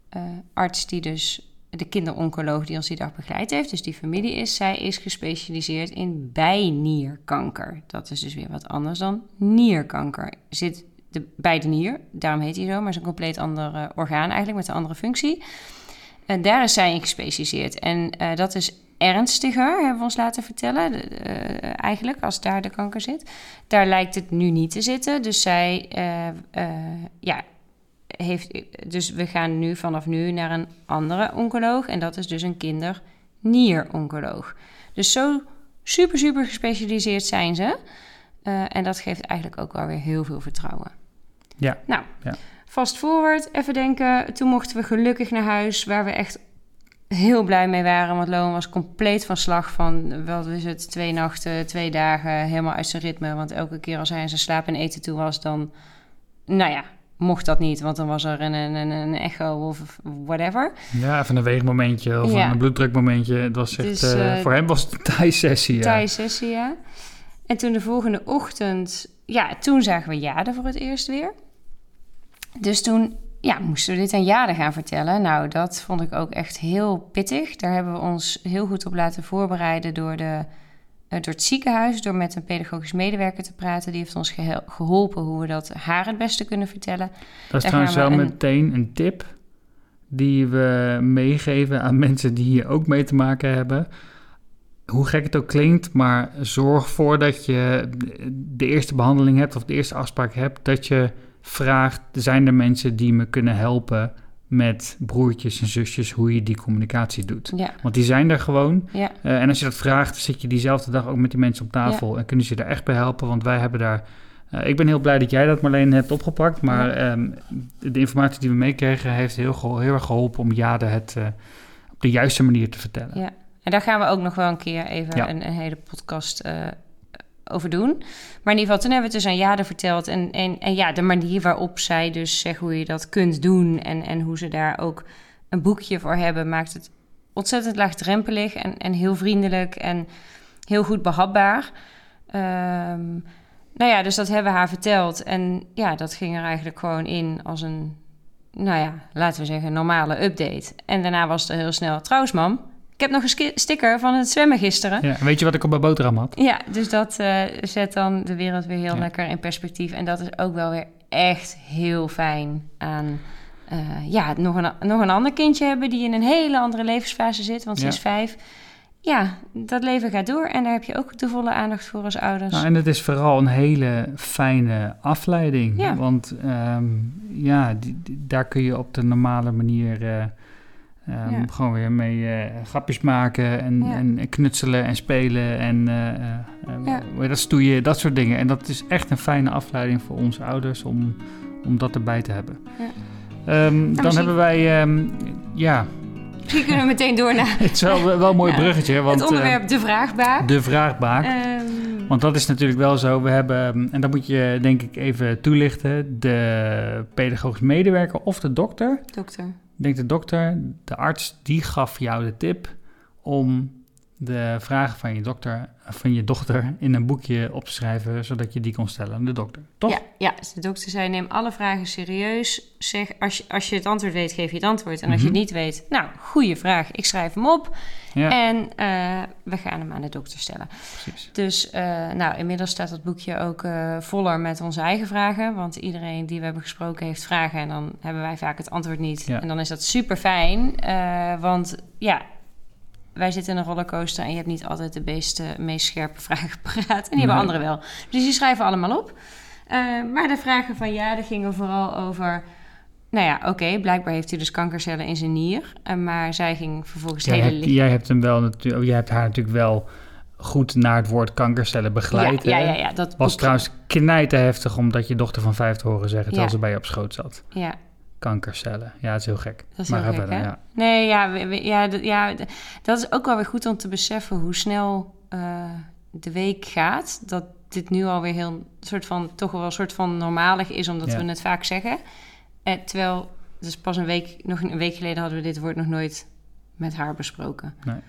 eh, arts die dus, de kinderoncoloog die ons die dag begeleid heeft, dus die familie is, zij is gespecialiseerd in bijnierkanker. Dat is dus weer wat anders dan nierkanker. Zit de, bij de nier, daarom heet hij zo, maar is een compleet ander eh, orgaan eigenlijk met een andere functie. En daar is zij in gespecialiseerd. En eh, dat is ernstiger, hebben we ons laten vertellen, eigenlijk, als daar de kanker zit. Daar lijkt het nu niet te zitten. Dus zij, ja, heeft, dus we gaan nu vanaf nu naar een andere oncoloog. En dat is dus een kinder-nier-oncoloog. Dus zo super, super gespecialiseerd zijn ze. Eh, en dat geeft eigenlijk ook wel weer heel veel vertrouwen. Ja. Nou, Ja. fast forward, even denken. Toen mochten we gelukkig naar huis, waar we echt heel blij mee waren. Want Loan was compleet van slag van, wat is het, twee nachten, twee dagen, helemaal uit zijn ritme. Want elke keer als hij in zijn slaap en eten toe was, dan, nou ja, mocht dat niet. Want dan was er een, een, een, echo of whatever. Ja, even een weegmomentje of Ja. een bloeddrukmomentje. Het was echt, Dus, eh, eh, voor hem was het een thai-sessie. Ja. Thai-sessie, ja. En toen de volgende ochtend, ja, toen zagen we Jade voor het eerst weer. Dus toen, ja, moesten we dit aan Jade gaan vertellen. Nou, dat vond ik ook echt heel pittig. Daar hebben we ons heel goed op laten voorbereiden door, de, door het ziekenhuis. Door met een pedagogisch medewerker te praten. Die heeft ons geholpen hoe we dat haar het beste kunnen vertellen. Dat is Daar trouwens wel een- meteen een tip die we meegeven aan mensen die hier ook mee te maken hebben. Hoe gek het ook klinkt, maar zorg voordat je de eerste behandeling hebt of de eerste afspraak hebt, dat je vraagt, zijn er mensen die me kunnen helpen met broertjes en zusjes, hoe je die communicatie doet. Ja, Want die zijn er gewoon. ja, Eh, en als je dat vraagt, zit je diezelfde dag ook met die mensen op tafel en kunnen ze je daar echt bij helpen. Want wij hebben daar. eh, ik ben heel blij dat jij dat Marleen hebt opgepakt. Maar ehm, de informatie die we meekregen heeft heel, heel erg geholpen om Jade het eh, op de juiste manier te vertellen. Ja, en daar gaan we ook nog wel een keer even een, een hele podcast over doen. Maar in ieder geval, toen hebben we het dus aan Jade verteld. En, en, en ja, de manier waarop zij dus zegt hoe je dat kunt doen... en, en hoe ze daar ook een boekje voor hebben... maakt het ontzettend laagdrempelig en, en heel vriendelijk. En heel goed behapbaar. Ehm, nou ja, dus dat hebben we haar verteld. En ja, dat ging er eigenlijk gewoon in als een, nou ja, laten we zeggen, normale update. En daarna was er heel snel, trouwens mam, ik heb nog een sticker van het zwemmen gisteren. Ja, weet je wat ik op mijn boterham had? Ja, dus dat uh, zet dan de wereld weer heel lekker in perspectief. En dat is ook wel weer echt heel fijn aan... Uh, ja, nog een, nog een ander kindje hebben die in een hele andere levensfase zit. Want ze is vijf ja, dat leven gaat door en daar heb je ook de volle aandacht voor als ouders. Nou, en het is vooral een hele fijne afleiding. Ja. Want ehm, ja, die, daar kun je op de normale manier uh, um, gewoon weer mee uh, grapjes maken en, en, knutselen en spelen en uh, dat stoeien, dat soort dingen. En dat is echt een fijne afleiding voor onze ouders om, om dat erbij te hebben. Um, dan hebben wij, ja, Misschien kunnen we meteen door naar... Het is wel, wel een mooi bruggetje. Want, het onderwerp de vraagbaak. De vraagbaak. Um, want dat is natuurlijk wel zo. We hebben, en dat moet je denk ik even toelichten... de pedagogisch medewerker of de dokter. Dokter. Ik denk de dokter, de arts, die gaf jou de tip... om de vragen van je, dokter, van je dochter in een boekje op te schrijven, zodat je die kon stellen aan de dokter. Toch? Ja, ja, dus de dokter zei: neem alle vragen serieus. Zeg, als je, als je het antwoord weet, geef je het antwoord. En als je het mhm. niet weet, nou, goede vraag. Ik schrijf hem op. Ja. En uh, we gaan hem aan de dokter stellen. Precies. Dus, uh, nou, inmiddels staat dat boekje ook uh, voller met onze eigen vragen. Want iedereen die we hebben gesproken heeft vragen. En dan hebben wij vaak het antwoord niet. Ja. En dan is dat super fijn. want ja, wij zitten in een rollercoaster en je hebt niet altijd de beste, meest scherpe vragen paraat. En die hebben anderen wel. Dus die schrijven allemaal op. Uh, maar de vragen van ja, die gingen vooral over... Nou ja, oké, blijkbaar heeft hij dus kankercellen in zijn nier. Uh, maar zij ging vervolgens jij hele... Hebt, jij hebt hem wel natuurlijk... Jij hebt haar natuurlijk wel goed naar het woord kankercellen begeleid. Ja, ja, ja, ja, dat was trouwens knijten heftig omdat je dochter van vijf te horen zeggen terwijl ja. ze bij je op schoot zat. Ja, kankercellen. Ja, het is heel gek. Dat is maar heel gek, Ja. Nee, ja, ja, ja, dat is ook wel weer goed om te beseffen hoe snel uh, de week gaat. Dat dit nu alweer heel soort van toch wel een soort van normalig is, omdat we het vaak zeggen. Eh, terwijl, dus pas een week, nog een week geleden hadden we dit woord nog nooit met haar besproken. Nee.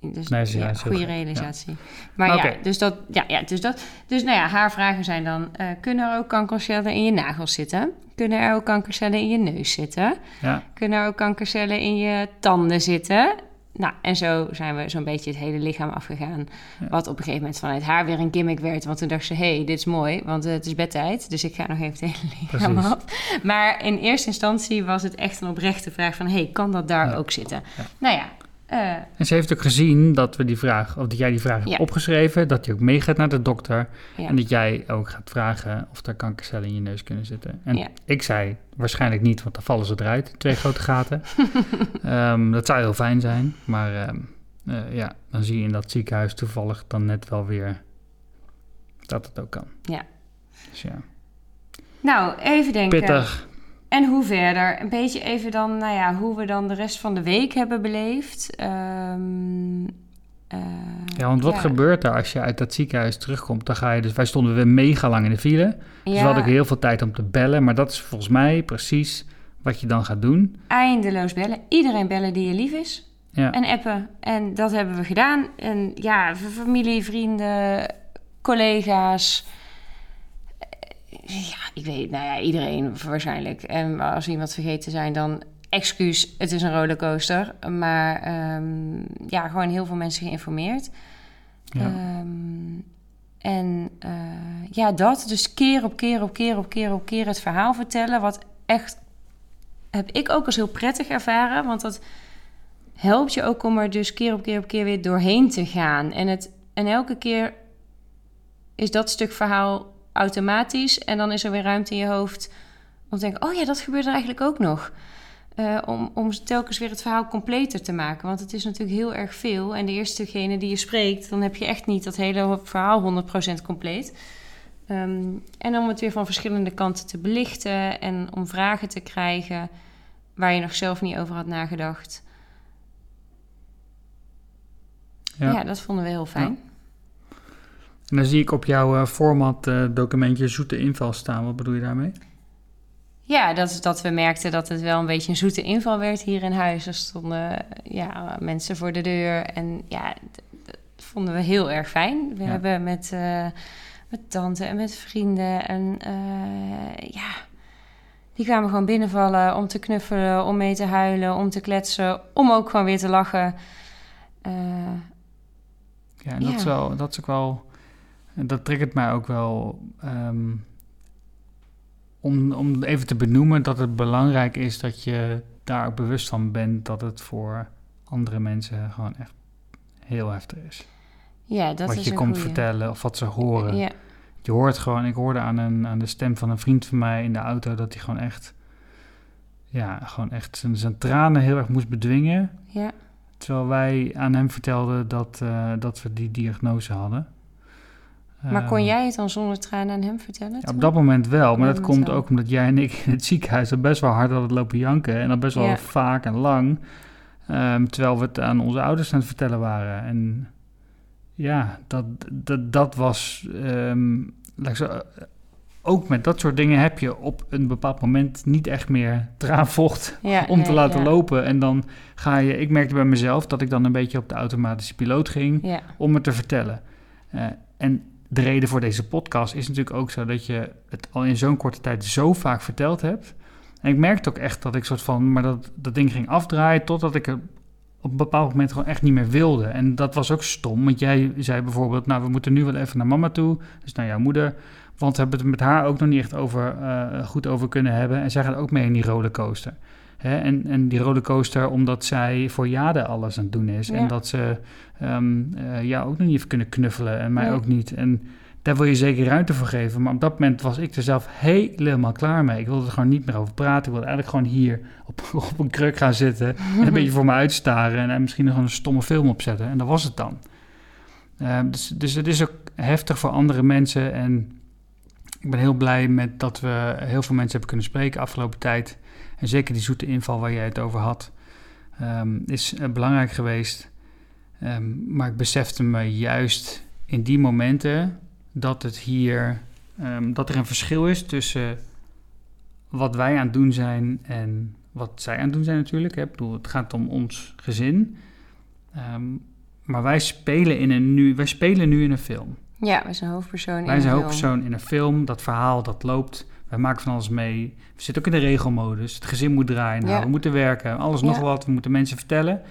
Dus nee, ja, goede realisatie. Maar ja, dus dat, ja, ja, dus dat, dus nou ja, haar vragen zijn dan: uh, kunnen er ook kankercellen in je nagels zitten? Kunnen er ook kankercellen in je neus zitten? Ja. Kunnen er ook kankercellen in je tanden zitten? Nou, en zo zijn we zo'n beetje het hele lichaam afgegaan. Wat op een gegeven moment vanuit haar weer een gimmick werd. Want toen dacht ze, hé, hey, dit is mooi, want het is bedtijd. Dus ik ga nog even het hele lichaam Precies. af. Maar in eerste instantie was het echt een oprechte vraag van... hé, hey, kan dat daar ook zitten? Nou ja, uh, en ze heeft ook gezien dat we die vraag, of dat jij die vraag hebt opgeschreven, dat je ook meegaat naar de dokter en dat jij ook gaat vragen of er kankercellen in je neus kunnen zitten. En ja. ik zei waarschijnlijk niet, want dan vallen ze eruit, twee grote gaten. um, dat zou heel fijn zijn, maar um, uh, ja, dan zie je in dat ziekenhuis toevallig dan net wel weer dat het ook kan. Ja. Dus ja. Nou, even denken. Pittig. En hoe verder? Een beetje even dan, nou ja, hoe we dan de rest van de week hebben beleefd. Um, uh, ja, want wat gebeurt er als je uit dat ziekenhuis terugkomt? Dan ga je dus, wij stonden weer mega lang in de file. Dus ja. we hadden heel veel tijd om te bellen. Maar dat is volgens mij precies wat je dan gaat doen. Eindeloos bellen. Iedereen bellen die je lief is. Ja. En appen. En dat hebben we gedaan. En ja, familie, vrienden, collega's ja, ik weet, nou ja, iedereen waarschijnlijk. En als we iemand vergeten zijn, dan excuus, het is een rollercoaster. Maar um, ja, gewoon heel veel mensen geïnformeerd. Ja. Um, en uh, ja, dat. Dus keer op keer op keer op keer op keer het verhaal vertellen. Wat echt, heb ik ook als heel prettig ervaren. Want dat helpt je ook om er dus keer op keer op keer weer doorheen te gaan. En, het, en elke keer is dat stuk verhaal automatisch. En dan is er weer ruimte in je hoofd om te denken... oh ja, dat gebeurt er eigenlijk ook nog. Uh, om, om telkens weer het verhaal completer te maken. Want het is natuurlijk heel erg veel. En de eerstegene die je spreekt... dan heb je echt niet dat hele verhaal 100% compleet. Um, en om het weer van verschillende kanten te belichten... en om vragen te krijgen waar je nog zelf niet over had nagedacht... Ja, ja dat vonden we heel fijn. En dan zie ik op jouw uh, format uh, documentje zoete inval staan. Wat bedoel je daarmee? Ja, dat is dat we merkten dat het wel een beetje een zoete inval werd hier in huis. Er stonden ja, mensen voor de deur. En ja, vonden we heel erg fijn. We Ja. hebben met, eh, met tante en met vrienden en eh, ja, die kwamen gewoon binnenvallen om te knuffelen, om mee te huilen, om te kletsen, om ook gewoon weer te lachen. Eh, Ja, en dat, Ja. is wel, dat is ook wel... en Dat triggert mij ook wel... ehm, om, om even te benoemen dat het belangrijk is dat je daar ook bewust van bent... dat het voor andere mensen gewoon echt heel heftig is. ja, dat wat is je komt goeie. vertellen of wat ze horen. Ja, Je hoort gewoon... Ik hoorde aan, een, aan de stem van een vriend van mij in de auto... dat hij gewoon echt... Ja, gewoon echt zijn, zijn tranen heel erg moest bedwingen... ja, Terwijl wij aan hem vertelden dat, eh, dat we die diagnose hadden. Maar kon Ehm, jij het dan zonder tranen aan hem vertellen? ja, op dat moment wel, maar dat komt wel. ook omdat jij en ik in het ziekenhuis al best wel hard hadden lopen janken. En dat best wel Ja. vaak en lang. Ehm, terwijl we het aan onze ouders aan het vertellen waren. En ja, dat, dat, dat was. zo, ook met dat soort dingen heb je op een bepaald moment niet echt meer traanvocht Ja, om te laten ja. lopen. En dan ga je, ik merkte bij mezelf dat ik dan een beetje op de automatische piloot ging om het te vertellen. Eh, en de reden voor deze podcast is natuurlijk ook zo dat je het al in zo'n korte tijd zo vaak verteld hebt. En ik merkte ook echt dat ik soort van, maar dat, dat ding ging afdraaien totdat ik het op een bepaald moment gewoon echt niet meer wilde. En dat was ook stom, want jij zei bijvoorbeeld, nou we moeten nu wel even naar mama toe, dus naar jouw moeder. Want we hebben het met haar ook nog niet echt over, eh, goed over kunnen hebben. En zij gaat ook mee in die rollercoaster. Hè? En, en die rollercoaster omdat zij voor Jade alles aan het doen is. Ja. En dat ze eh, jou ook nog niet heeft kunnen knuffelen en mij Nee. ook niet. En daar wil je zeker ruimte voor geven. Maar op dat moment was ik er zelf helemaal klaar mee. Ik wilde er gewoon niet meer over praten. Ik wilde eigenlijk gewoon hier op, op een kruk gaan zitten. En een beetje voor me uitstaren. En, en misschien nog een stomme film opzetten. En dat was het dan. Ehm, dus, dus het is ook heftig voor andere mensen. En ik ben heel blij met dat we heel veel mensen hebben kunnen spreken afgelopen tijd. En zeker die zoete inval waar jij het over had, ehm, is eh, belangrijk geweest. Ehm, maar ik besefte me juist in die momenten dat het hier, ehm, dat er een verschil is tussen wat wij aan het doen zijn en wat zij aan het doen zijn natuurlijk. Hè. Ik bedoel, het gaat om ons gezin. Maar wij spelen, in een nu, wij spelen nu in een film. ja, we zijn hoofdpersoon in Wij een zijn film. hoofdpersoon in een film, dat verhaal dat loopt. Wij maken van alles mee. We zitten ook in de regelmodus. Het gezin moet draaien. Nou, Ja. We moeten werken. Alles Ja. nog wat. We moeten mensen vertellen.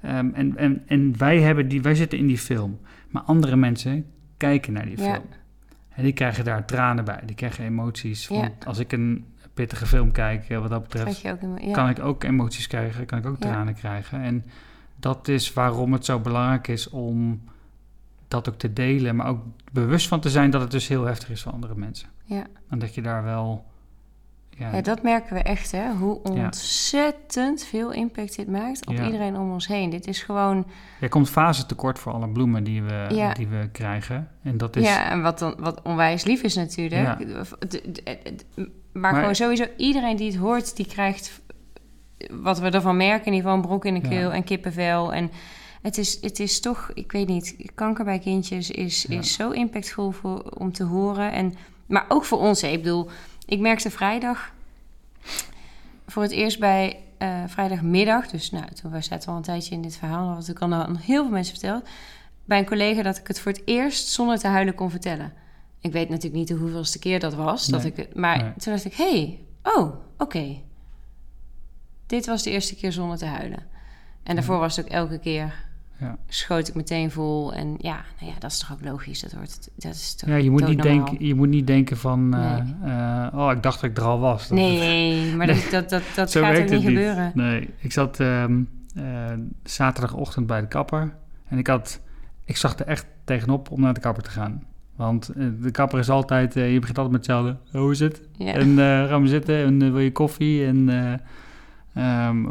Ehm, en, en, en wij, hebben die, wij zitten in die film. Maar andere mensen kijken naar die film. En die krijgen daar tranen bij. Die krijgen emoties. Want als ik een pittige film kijk, eh, wat dat betreft, ook kan ik ook emoties krijgen, kan ik ook tranen krijgen. En dat is waarom het zo belangrijk is om dat ook te delen, maar ook bewust van te zijn dat het dus heel heftig is voor andere mensen. Ja. En dat je daar wel. Ja, Ja, dat merken we echt, hè? Hoe Ja. ontzettend veel impact dit maakt op Ja. iedereen om ons heen. Dit is gewoon... Er komt fase tekort voor alle bloemen die we, die we krijgen. En dat is. Ja, en wat, dan, wat onwijs lief is natuurlijk. Maar, Maar- gewoon sowieso, iedereen die het hoort, die krijgt... Wat we ervan merken, in ieder geval een brok in de keel en kippenvel. En het is, het is toch, ik weet niet, kanker bij kindjes is, is zo impactvol voor, om te horen. En, maar ook voor ons, hè. ik bedoel, ik merkte vrijdag voor het eerst bij eh, vrijdagmiddag, dus nou, toen we zaten al een tijdje in dit verhaal, had ik al aan heel veel mensen verteld, bij een collega dat ik het voor het eerst zonder te huilen kon vertellen. Ik weet natuurlijk niet de hoeveelste keer dat was, dat ik maar Nee. toen dacht ik, hé, hey, oh, oké. Dit was de eerste keer zonder te huilen. En daarvoor was het ook elke keer, Ja. schoot ik meteen vol. En ja, nou ja, dat is toch ook logisch, dat, wordt, dat is toch Ja, je, moet niet denken, je moet niet denken van. eh, Nee. eh, oh, ik dacht dat ik er al was. Dat- Nee, maar Nee. dat, dat, dat, gaat ook werkt niet gebeuren. Nee, ik zat ehm, eh, zaterdagochtend bij de kapper. En ik, had, ik zag er echt tegenop om naar de kapper te gaan. Want de kapper is altijd, je begint altijd met hetzelfde. Hoe is het? Ja. En eh, gaan we zitten en wil je koffie? En, eh, ehm,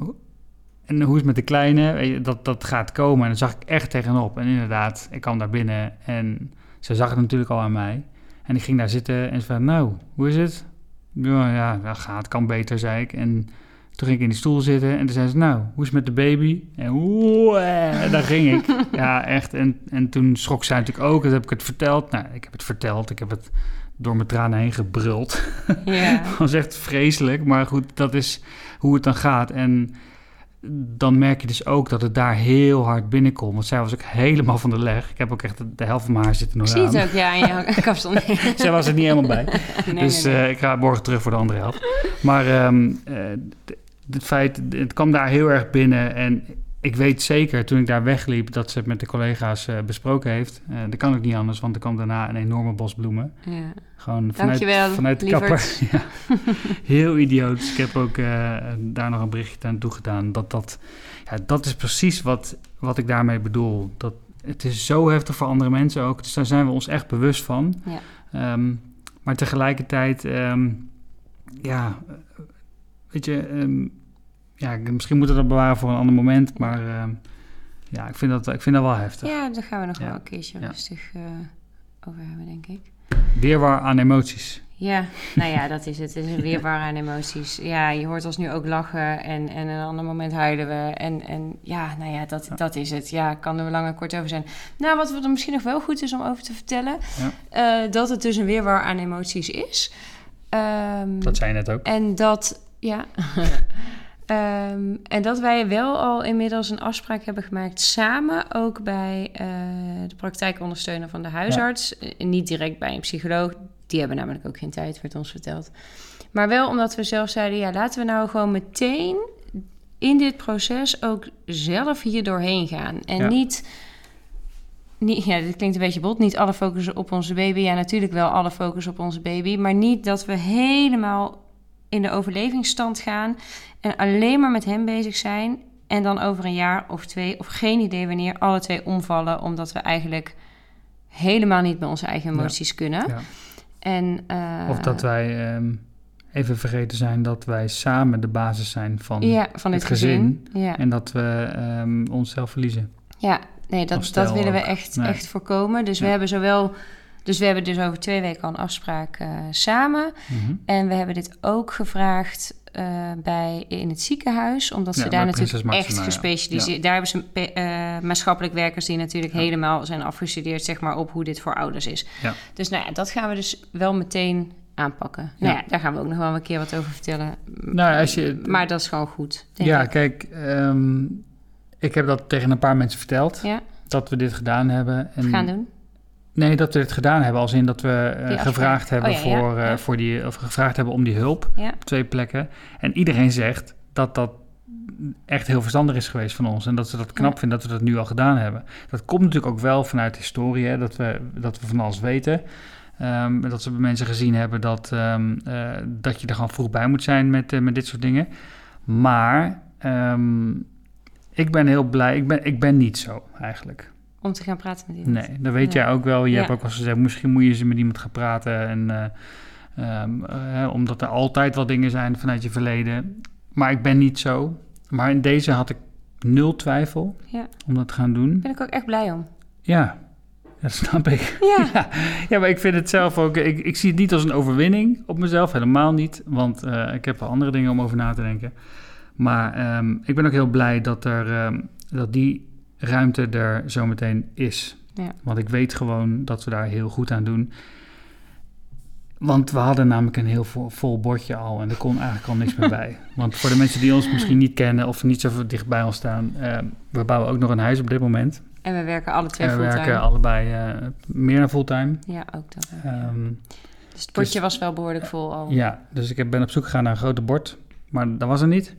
en hoe is het met de kleine? Dat, dat gaat komen. En dan zag ik echt tegenop. En inderdaad, ik kwam daar binnen en ze zag het natuurlijk al aan mij. En ik ging daar zitten en ze zei, nou, hoe is het? Ja, ja, dat gaat, kan beter, zei ik. En toen ging ik in die stoel zitten en toen zei ze, nou, hoe is het met de baby? En oeh, en daar ging ik. Ja, echt. En, en toen schrok zij natuurlijk ook. En toen heb ik het verteld. Nou, ik heb het verteld. Ik heb het door mijn tranen heen gebruld. Ja. Dat was echt vreselijk. Maar goed, dat is hoe het dan gaat. En dan merk je dus ook dat het daar heel hard binnenkomt. Want zij was ook helemaal van de leg. Ik heb ook echt de, de helft van mijn haar zitten nog Ik zie aan. het ook, ja, in jouw kapsel. Zij was er niet helemaal bij. nee, dus nee, nee. eh, ik ga morgen terug voor de andere helft. Maar ehm, eh, het feit, het kwam daar heel erg binnen. En ik weet zeker, toen ik daar wegliep, dat ze het met de collega's eh, besproken heeft. Eh dat kan ook niet anders, want er kwam daarna een enorme bos bloemen. Ja. Gewoon vanuit, Dankjewel, vanuit de kapper. Ja. Heel idioot. Ik heb ook eh, daar nog een berichtje aan toegedaan. Dat, dat, ja, dat is precies wat, wat ik daarmee bedoel. Dat, het is zo heftig voor andere mensen ook. Dus daar zijn we ons echt bewust van. Ja. Ehm, maar tegelijkertijd, ehm, ja, weet je, ehm, ja, misschien moeten we dat bewaren voor een ander moment. Maar ehm, ja, ik vind, dat, ik vind dat wel heftig. Ja, daar gaan we nog Ja. wel een keertje Ja. rustig eh, over hebben, denk ik. Weerwar aan emoties. Ja, nou ja, dat is het. Het is een weerwar aan emoties. Ja, je hoort ons nu ook lachen en, en een ander moment huilen we. En, en ja, nou ja dat, dat is het. Ja, kan er lang en kort over zijn. Nou, wat er misschien nog wel goed is om over te vertellen... eh, dat het dus een weerwar aan emoties is. Ehm, Dat zei je net ook. En dat, ja. Ehm, en dat wij wel al inmiddels een afspraak hebben gemaakt samen, ook bij eh, de praktijkondersteuner van de huisarts. Eh, niet direct bij een psycholoog, die hebben namelijk ook geen tijd, werd ons verteld. Maar wel omdat we zelf zeiden, ja, laten we nou gewoon meteen in dit proces ook zelf hier doorheen gaan. En Ja. niet, niet, ja, dit klinkt een beetje bot, niet alle focus op onze baby. Ja, natuurlijk wel alle focus op onze baby, maar niet dat we helemaal in de overlevingsstand gaan en alleen maar met hem bezig zijn. En dan over een jaar of twee, of geen idee wanneer, alle twee omvallen, omdat we eigenlijk helemaal niet bij onze eigen Ja. emoties kunnen. Ja. En, eh, Of dat wij ehm, even vergeten zijn dat wij samen de basis zijn van ja, van het het gezin. En dat we ehm, onszelf verliezen. Ja, nee, dat, dat willen we echt, Nee. echt voorkomen. Dus we hebben zowel. Dus we hebben dus over twee weken al een afspraak eh, samen. Mhm. En we hebben dit ook gevraagd eh, bij, in het ziekenhuis. Omdat ze Ja, daar natuurlijk echt ja. gespecialiseerd... Daar hebben ze eh, maatschappelijk werkers die natuurlijk Ja. helemaal zijn afgestudeerd... zeg maar, op hoe dit voor ouders is. Ja. Dus nou ja, dat gaan we dus wel meteen aanpakken. Nou Ja. daar gaan we ook nog wel een keer wat over vertellen. Nou, als je, Maar dat is gewoon goed, denk ja, ik. kijk, ehm, ik heb dat tegen een paar mensen verteld. Dat we dit gedaan hebben. En, gaan doen. Nee, dat we dit gedaan hebben als in dat we eh, gevraagd hebben Oh, ja, ja, voor, eh, voor die, of gevraagd hebben om die hulp op twee plekken. En iedereen zegt dat dat echt heel verstandig is geweest van ons. En dat ze dat knap vinden dat we dat nu al gedaan hebben. Dat komt natuurlijk ook wel vanuit de historie, hè, dat, we, dat we van alles weten. Ehm, dat ze bij mensen gezien hebben dat, ehm, eh, dat je er gewoon vroeg bij moet zijn met, met dit soort dingen. Maar ehm, ik ben heel blij. Ik ben, ik ben niet zo eigenlijk. Om te gaan praten met iemand. Nee, dat weet Ja. jij ook wel. Je Ja. hebt ook al gezegd, misschien moet je eens met iemand gaan praten. En, eh, ehm, eh, omdat er altijd wel dingen zijn vanuit je verleden. Maar ik ben niet zo. Maar in deze had ik nul twijfel Ja. om dat te gaan doen. Daar ben ik ook echt blij om. Ja, dat snap ik. Ja, Ja, ja, maar ik vind het zelf ook... Ik, ik zie het niet als een overwinning op mezelf, helemaal niet. Want eh, ik heb wel andere dingen om over na te denken. Maar ehm, ik ben ook heel blij dat, er, ehm, dat die ruimte er zometeen is. Ja. Want ik weet gewoon dat we daar heel goed aan doen. Want we hadden namelijk een heel vol, vol bordje al en er kon eigenlijk al niks meer bij. Want voor de mensen die ons misschien niet kennen of niet zo dicht bij ons staan... ehm, we bouwen ook nog een huis op dit moment. en we werken alle twee En we fulltime. werken allebei eh, meer dan fulltime. Ja, ook dat. Ehm, dus het potje dus- was wel behoorlijk vol al. ja, dus ik ben op zoek gegaan naar een groter bord, maar dat was er niet.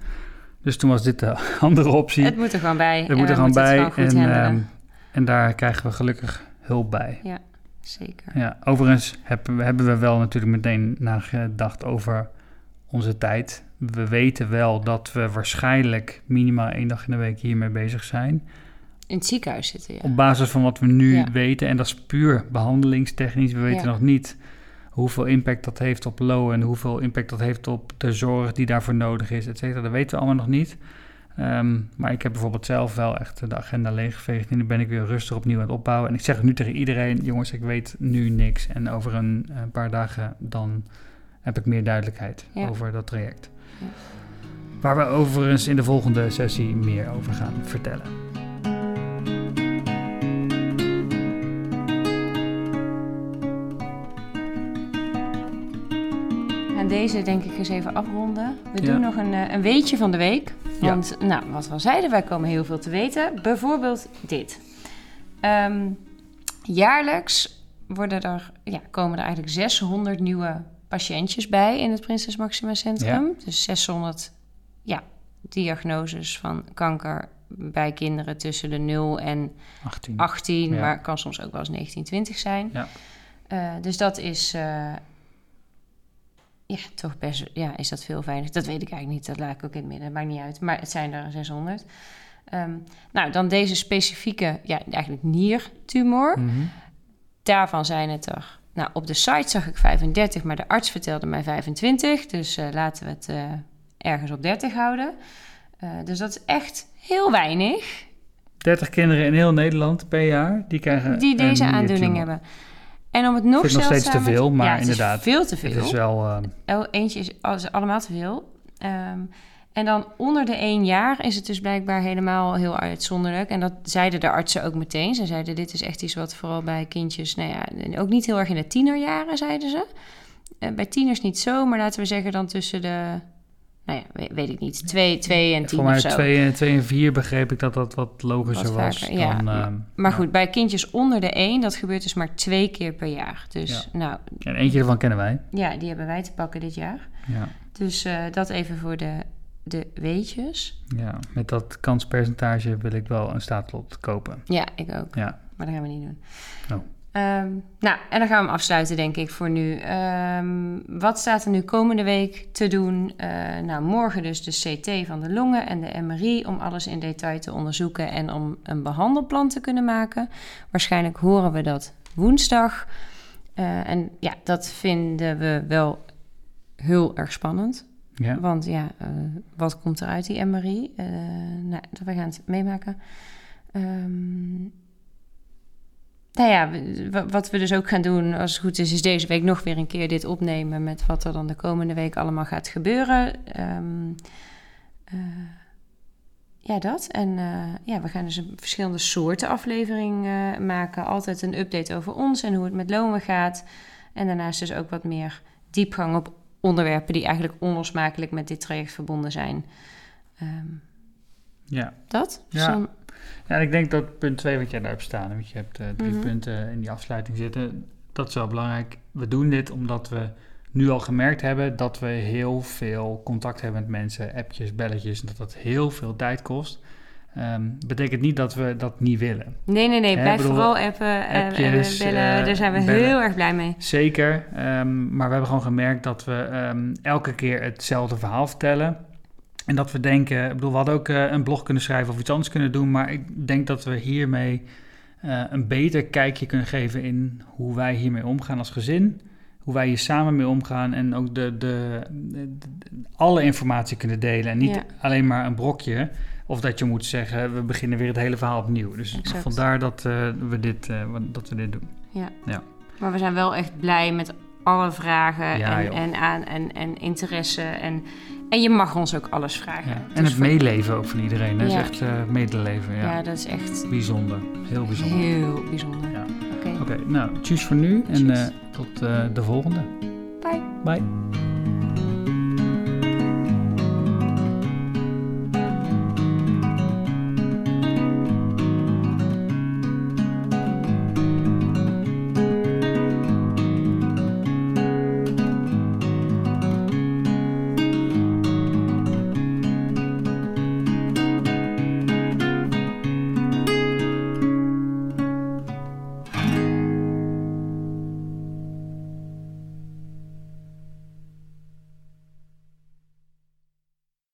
Dus toen was dit de andere optie. Het moet er gewoon bij. En moet er we gewoon bij het gewoon en, ehm, en daar krijgen we gelukkig hulp bij. Zeker. Ja, overigens hebben we, hebben we wel natuurlijk meteen nagedacht over onze tijd. We weten wel dat we waarschijnlijk minimaal één dag in de week hiermee bezig zijn. In het ziekenhuis zitten, ja. Op basis van wat we nu Ja. weten, en dat is puur behandelingstechnisch. We weten Ja. nog niet hoeveel impact dat heeft op Lo en hoeveel impact dat heeft op de zorg die daarvoor nodig is, et cetera. Dat weten we allemaal nog niet. Ehm, maar ik heb bijvoorbeeld zelf wel echt de agenda leeggeveegd en nu ben ik weer rustig opnieuw aan het opbouwen. En ik zeg nu tegen iedereen, jongens, ik weet nu niks. En over een, een paar dagen dan heb ik meer duidelijkheid Ja. over dat traject. Ja. Waar we overigens in de volgende sessie meer over gaan vertellen. En deze denk ik eens even afronden. We Ja. doen nog een, eh, een weetje van de week. Ja. Want, nou, wat we al zeiden, wij komen heel veel te weten. Bijvoorbeeld dit. Ehm, jaarlijks worden er, ja, komen er eigenlijk 600 nieuwe patiëntjes bij in het Prinses Maxima Centrum. Dus 600 ja, diagnoses van kanker bij kinderen tussen de 0 en 18. 18, Ja. maar het kan soms ook wel eens 19, 20 zijn. Ja. Eh, dus dat is, eh, ja, toch best, ja, is dat veel weinig? Dat weet ik eigenlijk niet, dat laat ik ook in het midden, maakt niet uit. Maar het zijn er 600. Ehm, nou, dan deze specifieke, ja, eigenlijk niertumor. Mhm. Daarvan zijn het er, nou, op de site zag ik 35, maar de arts vertelde mij 25. Dus eh, laten we het eh, ergens op 30 houden. Eh, dus dat is echt heel weinig 30 kinderen in heel Nederland per jaar die krijgen die deze aandoening hebben. En om het nog het steeds te veel, maar ja, is inderdaad. veel te Het veel. is wel... eh, Oh, eentje is alles- allemaal te veel. Ehm, en dan onder de één jaar is het dus blijkbaar helemaal heel uitzonderlijk. En dat zeiden de artsen ook meteen. Ze zeiden, dit is echt iets wat vooral bij kindjes... Nou ja, ook niet heel erg in de tienerjaren, zeiden ze. Eh, bij tieners niet zo, maar laten we zeggen dan tussen de... Nou ja, weet, ik niet. Twee, twee en tien voor mij of zo. 2 twee en 4 begreep ik dat dat wat logischer Wat was vaker, ja. dan... eh, Maar ja. goed, bij kindjes onder de één, dat gebeurt dus maar twee keer per jaar. Dus nou, En eentje ervan kennen wij. ja, die hebben wij te pakken dit jaar. Ja. Dus eh, dat even voor de, de weetjes. ja, met dat kanspercentage wil ik wel een staatlot kopen. Ja, ik ook. Ja, Maar dat gaan we niet doen. Oh. Ehm, nou, en dan gaan we hem afsluiten, denk ik, voor nu. Ehm, wat staat er nu komende week te doen? Eh, nou, morgen dus de CT van de longen en de MRI... om alles in detail te onderzoeken en om een behandelplan te kunnen maken. Waarschijnlijk horen we dat woensdag. Eh, en ja, dat vinden we wel heel erg spannend. ja. Want ja, eh, wat komt er uit die MRI? Nou, we gaan het meemaken. Ehm, nou ja, wat we dus ook gaan doen, als het goed is, is deze week nog weer een keer dit opnemen met wat er dan de komende week allemaal gaat gebeuren. Ehm, eh, ja, dat. En eh, ja, we gaan dus een verschillende soorten aflevering eh, maken. Altijd een update over ons en hoe het met Lomen gaat. En daarnaast dus ook wat meer diepgang op onderwerpen die eigenlijk onlosmakelijk met dit traject verbonden zijn. Ehm, ja. dat? Ja. Ja, en ik denk dat punt 2 wat jij daar hebt staan, want je hebt eh, drie Mhm. punten in die afsluiting zitten, dat is wel belangrijk. We doen dit omdat we nu al gemerkt hebben dat we heel veel contact hebben met mensen, appjes, belletjes, en dat dat heel veel tijd kost. Ehm, betekent niet dat we dat niet willen. Nee, nee, nee. Hè, Blijf bedoel, vooral appen en appjes, bellen. eh, Daar zijn we bellen. heel erg blij mee. Zeker, ehm, maar we hebben gewoon gemerkt dat we ehm, elke keer hetzelfde verhaal vertellen. En dat we denken, ik bedoel, we hadden ook eh, een blog kunnen schrijven of iets anders kunnen doen, maar ik denk dat we hiermee eh, een beter kijkje kunnen geven in hoe wij hiermee omgaan als gezin. Hoe wij hier samen mee omgaan en ook de, de, de- de- alle informatie kunnen delen. En niet Ja. alleen maar een brokje. Of dat je moet zeggen, we beginnen weer het hele verhaal opnieuw. Dus Exact. vandaar dat, eh, we dit, dat we dit doen. Ja. Ja. Maar we zijn wel echt blij met alle vragen Ja, en, en, aan, en, en interesse. En, en je mag ons ook alles vragen. Ja. En het meeleven ook van iedereen. Dat Ja. is echt eh, medeleven. Ja. Ja, dat is echt Bijzonder. Heel bijzonder. heel bijzonder. Ja. Oké, Oké, nou, tjus voor nu en eh, tot eh, de volgende. bye. Bye.